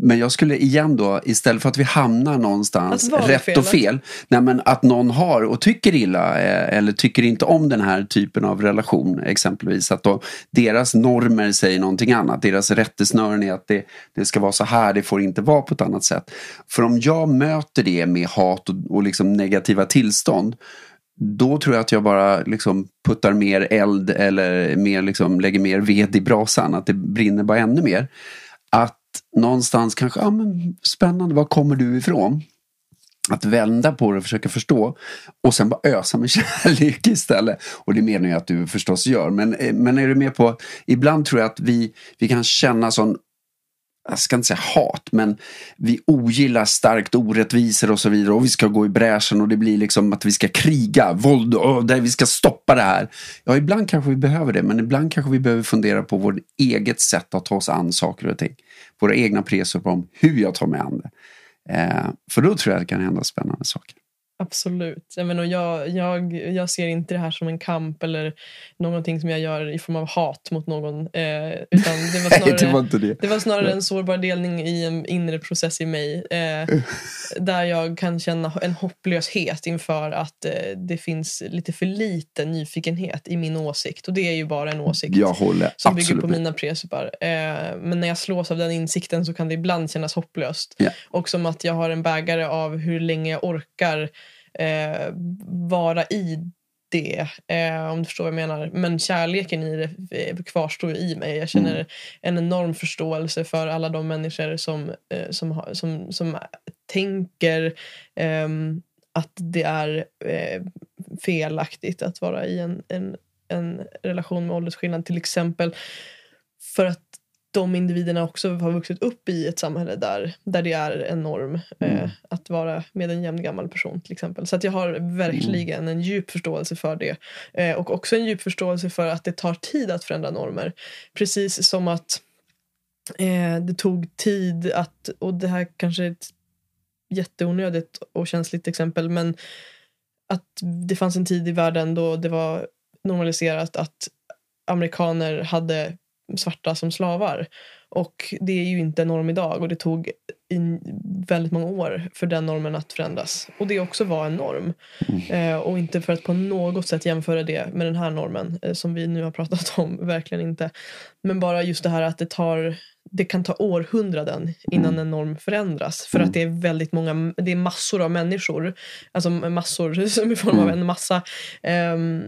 men jag skulle igen då, istället för att vi hamnar någonstans rätt fel, och fel, nej men att någon har och tycker illa eh, eller tycker inte om den här typen av relation exempelvis. Att då deras normer säger någonting annat. Deras rättesnören är att det, det ska vara så här, det får inte vara på ett annat sätt. För om jag möter det med hat och, och liksom negativa tillstånd då tror jag att jag bara liksom puttar mer eld eller mer liksom lägger mer ved i brasan. Att det brinner bara ännu mer. Någonstans kanske, ja men spännande, var kommer du ifrån? Att vända på det och försöka förstå. Och sen bara ösa med kärlek istället. Och det menar jag att du förstås gör. Men, eh, men är du med på, ibland tror jag att vi, vi kan känna sån jag ska inte säga hat, men vi ogillar starkt orättvisor och så vidare och vi ska gå i bräschen och det blir liksom att vi ska kriga, våld och där vi ska stoppa det här. Ja, ibland kanske vi behöver det, men ibland kanske vi behöver fundera på vårt eget sätt att ta oss an saker och ting. Våra egna presor om hur jag tar mig an det. Eh, för då tror jag det kan hända spännande saker. Absolut. Jag, menar, jag, jag, jag ser inte det här som en kamp eller någonting som jag gör i form av hat mot någon. Eh, utan det var snarare, Nej, det var inte det. det var snarare en sårbar delning i en inre process i mig. Eh, där jag kan känna en hopplöshet inför att eh, det finns lite för lite nyfikenhet i min åsikt. Och det är ju bara en åsikt. Jag håller som bygger på mina presupar. Eh, men när jag slås av den insikten så kan det ibland kännas hopplöst. Ja. Och som att jag har en bägare av hur länge jag orkar eh, vara i det. Eh, om du förstår vad jag menar. Men kärleken i det eh, kvarstår i mig. Jag känner Mm. en enorm förståelse för alla de människor som, eh, som, har, som, som tänker ehm, att det är eh, felaktigt att vara i en, en, en relation med åldersskillnad till exempel. För att de individerna också har vuxit upp i ett samhälle där, där det är en norm eh, Mm. att vara med en jämngammal person till exempel. Så att jag har verkligen en djup förståelse för det. Eh, och också en djup förståelse för att det tar tid att förändra normer. Precis som att eh, det tog tid att, och det här kanske är ett jätteonödigt och känsligt exempel, men att det fanns en tid i världen då det var normaliserat att amerikaner hade svarta som slavar. Och det är ju inte en norm idag och det tog i väldigt många år för den normen att förändras. Och det också var en norm. Eh, och inte för att på något sätt jämföra det med den här normen eh, som vi nu har pratat om, verkligen inte. Men bara just det här att det tar det kan ta århundraden innan en norm förändras. För att det är väldigt många, det är massor av människor, alltså massor som i form av en massa, ehm,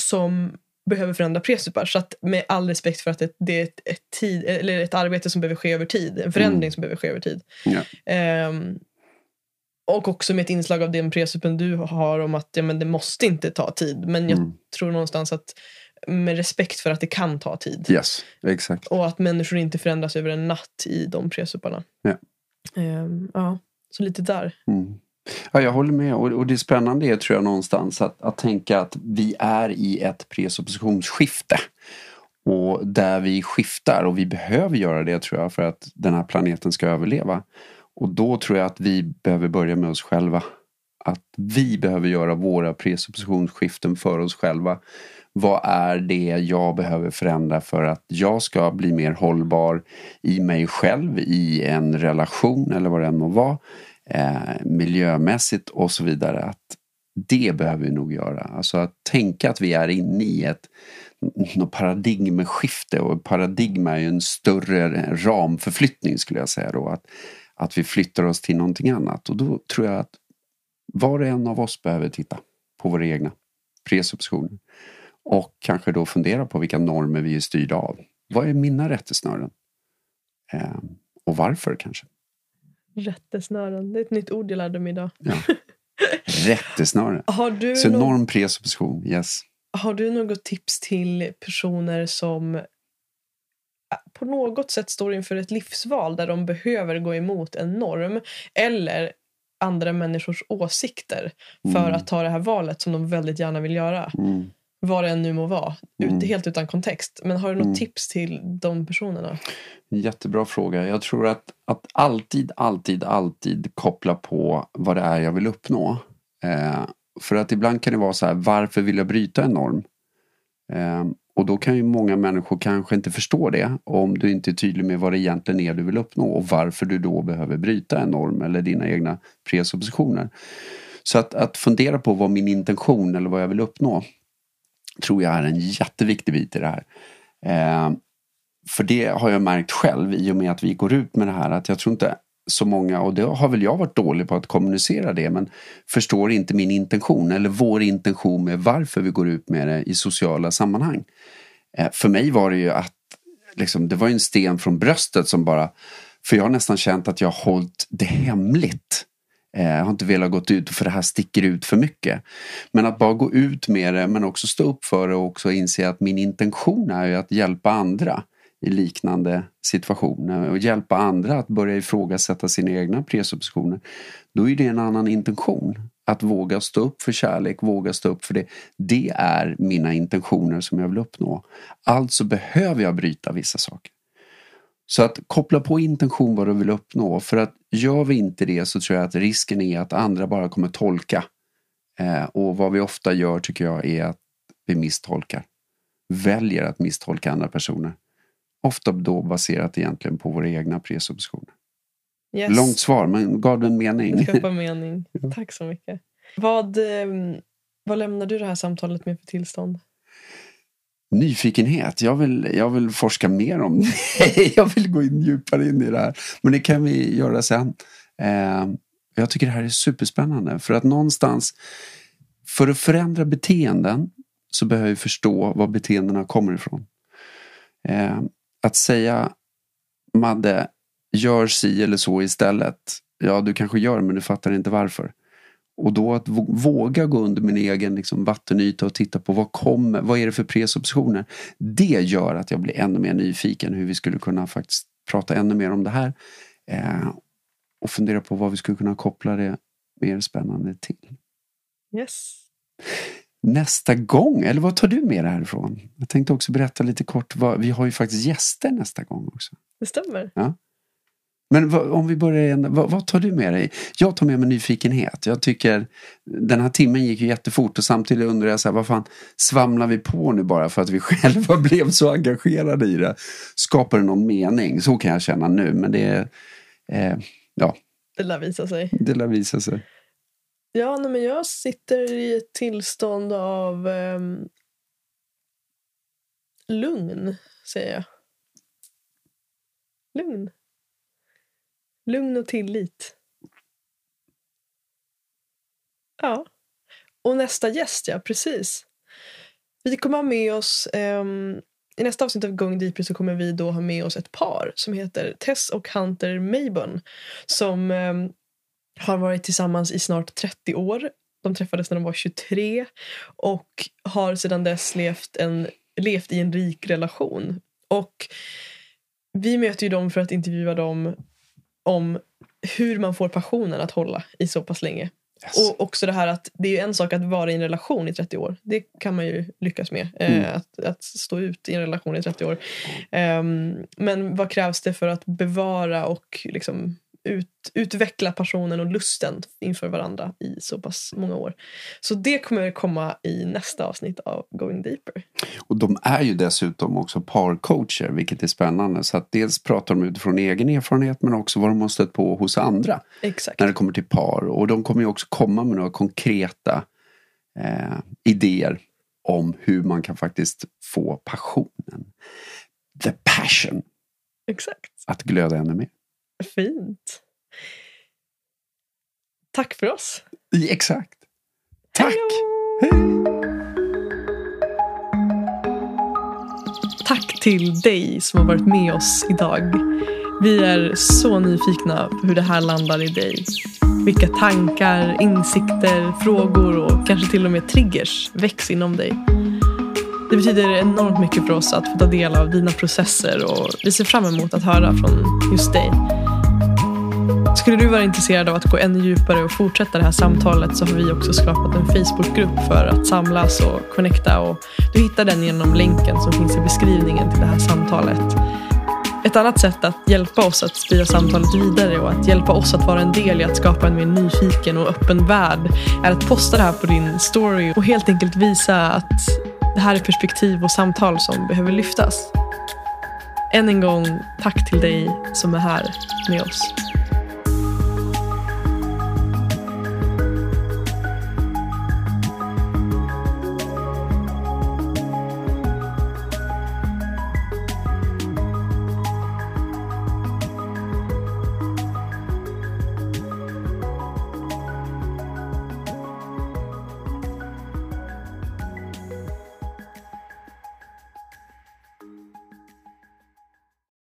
som behöver förändra presupar. Så att med all respekt för att det, det är ett, ett, tid, eller ett arbete som behöver ske över tid, en förändring som behöver ske över tid. Ja. Ehm, och också med ett inslag av den presupen du har om att ja, men det måste inte ta tid. Men jag Mm. tror någonstans att med respekt för att det kan ta tid. Yes, exakt. Och att människor inte förändras över en natt i de presuparna. Ja. Ehm, ja, så lite där. Mm. Ja, jag håller med. Och, och det spännande är tror jag någonstans att, att tänka att vi är i ett presuppositionsskifte. Och där vi skiftar och vi behöver göra det tror jag för att den här planeten ska överleva. Och då tror jag att vi behöver börja med oss själva. Att vi behöver göra våra presuppositionsskiften för oss själva. Vad är det jag behöver förändra för att jag ska bli mer hållbar i mig själv, i en relation eller vad det än må vara eh, miljömässigt och så vidare. Att det behöver vi nog göra. Alltså att tänka att vi är inne i ett något paradigmskifte och paradigma är ju en större ramförflyttning skulle jag säga då. Att, att vi flyttar oss till någonting annat och då tror jag att var och en av oss behöver titta på våra egna presuppositioner. Och kanske då fundera på vilka normer vi är styrda av. Vad är mina rättesnören? Eh, och varför kanske? Rättesnören, det är ett nytt ord jag lärde mig idag. Ja. Rättesnöre. Har du Så någon- norm presupposition, yes. Har du något tips till personer som äh, på något sätt står inför ett livsval där de behöver gå emot en norm eller andra människors åsikter för Mm. att ta det här valet som de väldigt gärna vill göra? Mm. Vad det än nu må vara, Mm. helt utan kontext. Men har du något Mm. tips till de personerna? Jättebra fråga. Jag tror att, att alltid, alltid, alltid koppla på vad det är jag vill uppnå. Eh, för att ibland kan det vara så här, varför vill jag bryta en norm? Eh, och då kan ju många människor kanske inte förstå det om du inte är tydlig med vad det egentligen är du vill uppnå och varför du då behöver bryta en norm eller dina egna presuppositioner. Så att, att fundera på vad min intention eller vad jag vill uppnå tror jag är en jätteviktig bit i det här. Eh, för det har jag märkt själv i och med att vi går ut med det här att jag tror inte så många, och det har väl jag varit dålig på att kommunicera det, men förstår inte min intention eller vår intention med varför vi går ut med det i sociala sammanhang. Eh, för mig var det ju att liksom, det var en sten från bröstet som bara, för jag har nästan känt att jag har hållit det hemligt. Jag har inte velat gå ut för det här sticker ut för mycket. Men att bara gå ut med det men också stå upp för det och också inse att min intention är ju att hjälpa andra i liknande situationer och hjälpa andra att börja ifrågasätta sina egna presuppositioner. Då är det en annan intention. Att våga stå upp för kärlek, våga stå upp för det. Det är mina intentioner som jag vill uppnå. Alltså behöver jag bryta vissa saker. Så att koppla på intention vad du vill uppnå. För att gör vi inte det så tror jag att risken är att andra bara kommer tolka. Eh, och vad vi ofta gör tycker jag är att vi misstolkar. Väljer att misstolka andra personer. Ofta då baserat egentligen på våra egna presuppositioner. Yes. Långt svar men gav en mening. Det skapar mening. Tack så mycket. Vad, eh, vad lämnar du det här samtalet med för tillstånd? Nyfikenhet. Jag vill, jag vill forska mer om det. jag vill gå in djupare in i det här. Men det kan vi göra sen. Eh, jag tycker det här är superspännande. För att någonstans, för att förändra beteenden så behöver vi förstå var beteendena kommer ifrån. Eh, att säga Madde, gör si eller så istället. Ja, du kanske gör men du fattar inte varför. Och då att vå- våga gå under min egen liksom, vattenyta och titta på vad kommer, vad är det för presuppositioner. Det gör att jag blir ännu mer nyfiken hur vi skulle kunna faktiskt prata ännu mer om det här. Eh, och fundera på vad vi skulle kunna koppla det mer spännande till. Yes. Nästa gång, eller vad tar du med dig härifrån? Jag tänkte också berätta lite kort, vad, vi har ju faktiskt gäster nästa gång också. Det stämmer. Men vad, om vi börjar igen, vad, vad tar du med dig? Jag tar med mig nyfikenhet. Jag tycker den här timmen gick ju jättefort och samtidigt undrar jag så här, vad fan svamlar vi på nu bara för att vi själva blev så engagerade i det? Skapar det någon mening? Så kan jag känna nu, men det är, eh, ja, Det lär visa sig. det lär visa sig. Ja, nej, men jag sitter i ett tillstånd av ehm, lugn, säger jag. Lugn. Lugn och tillit. Ja. Och nästa gäst, ja, precis. Vi kommer ha med oss... Um, I nästa avsnitt av Going Deeper så kommer vi då ha med oss ett par som heter Tess och Hunter Mayburn som um, har varit tillsammans i snart 30 år. De träffades när de var 23 och har sedan dess levt, en, levt i en rik relation. Och vi möter ju dem för att intervjua dem om hur man får passionen att hålla i så pass länge. Yes. Och också det här att det är en sak att vara i en relation i 30 år. Det kan man ju lyckas med. Mm. Eh, att, att stå ut i en relation i 30 år. Ehm, men vad krävs det för att bevara och liksom ut, utveckla passionen och lusten inför varandra i så pass många år. Så det kommer komma i nästa avsnitt av Going Deeper. Och de är ju dessutom också parcoacher, vilket är spännande. Så att dels pratar de utifrån egen erfarenhet men också vad de har stött på hos andra. Exakt. När det kommer till par. Och de kommer ju också komma med några konkreta eh, idéer om hur man kan faktiskt få passionen. The passion. Exakt. Att glöda ännu mer. Fint. Tack för oss. Exakt. Tack. Hej Tack till dig som har varit med oss idag. Vi är så nyfikna på hur det här landar i dig. Vilka tankar, insikter, frågor och kanske till och med triggers väcks inom dig. Det betyder enormt mycket för oss att få ta del av dina processer och vi ser fram emot att höra från just dig. Skulle du vara intresserad av att gå ännu djupare och fortsätta det här samtalet så har vi också skapat en Facebookgrupp för att samlas och connecta. Och du hittar den genom länken som finns i beskrivningen till det här samtalet. Ett annat sätt att hjälpa oss att sprida samtalet vidare och att hjälpa oss att vara en del i att skapa en mer nyfiken och öppen värld är att posta det här på din story och helt enkelt visa att det här är perspektiv och samtal som behöver lyftas. Än en gång, tack till dig som är här med oss.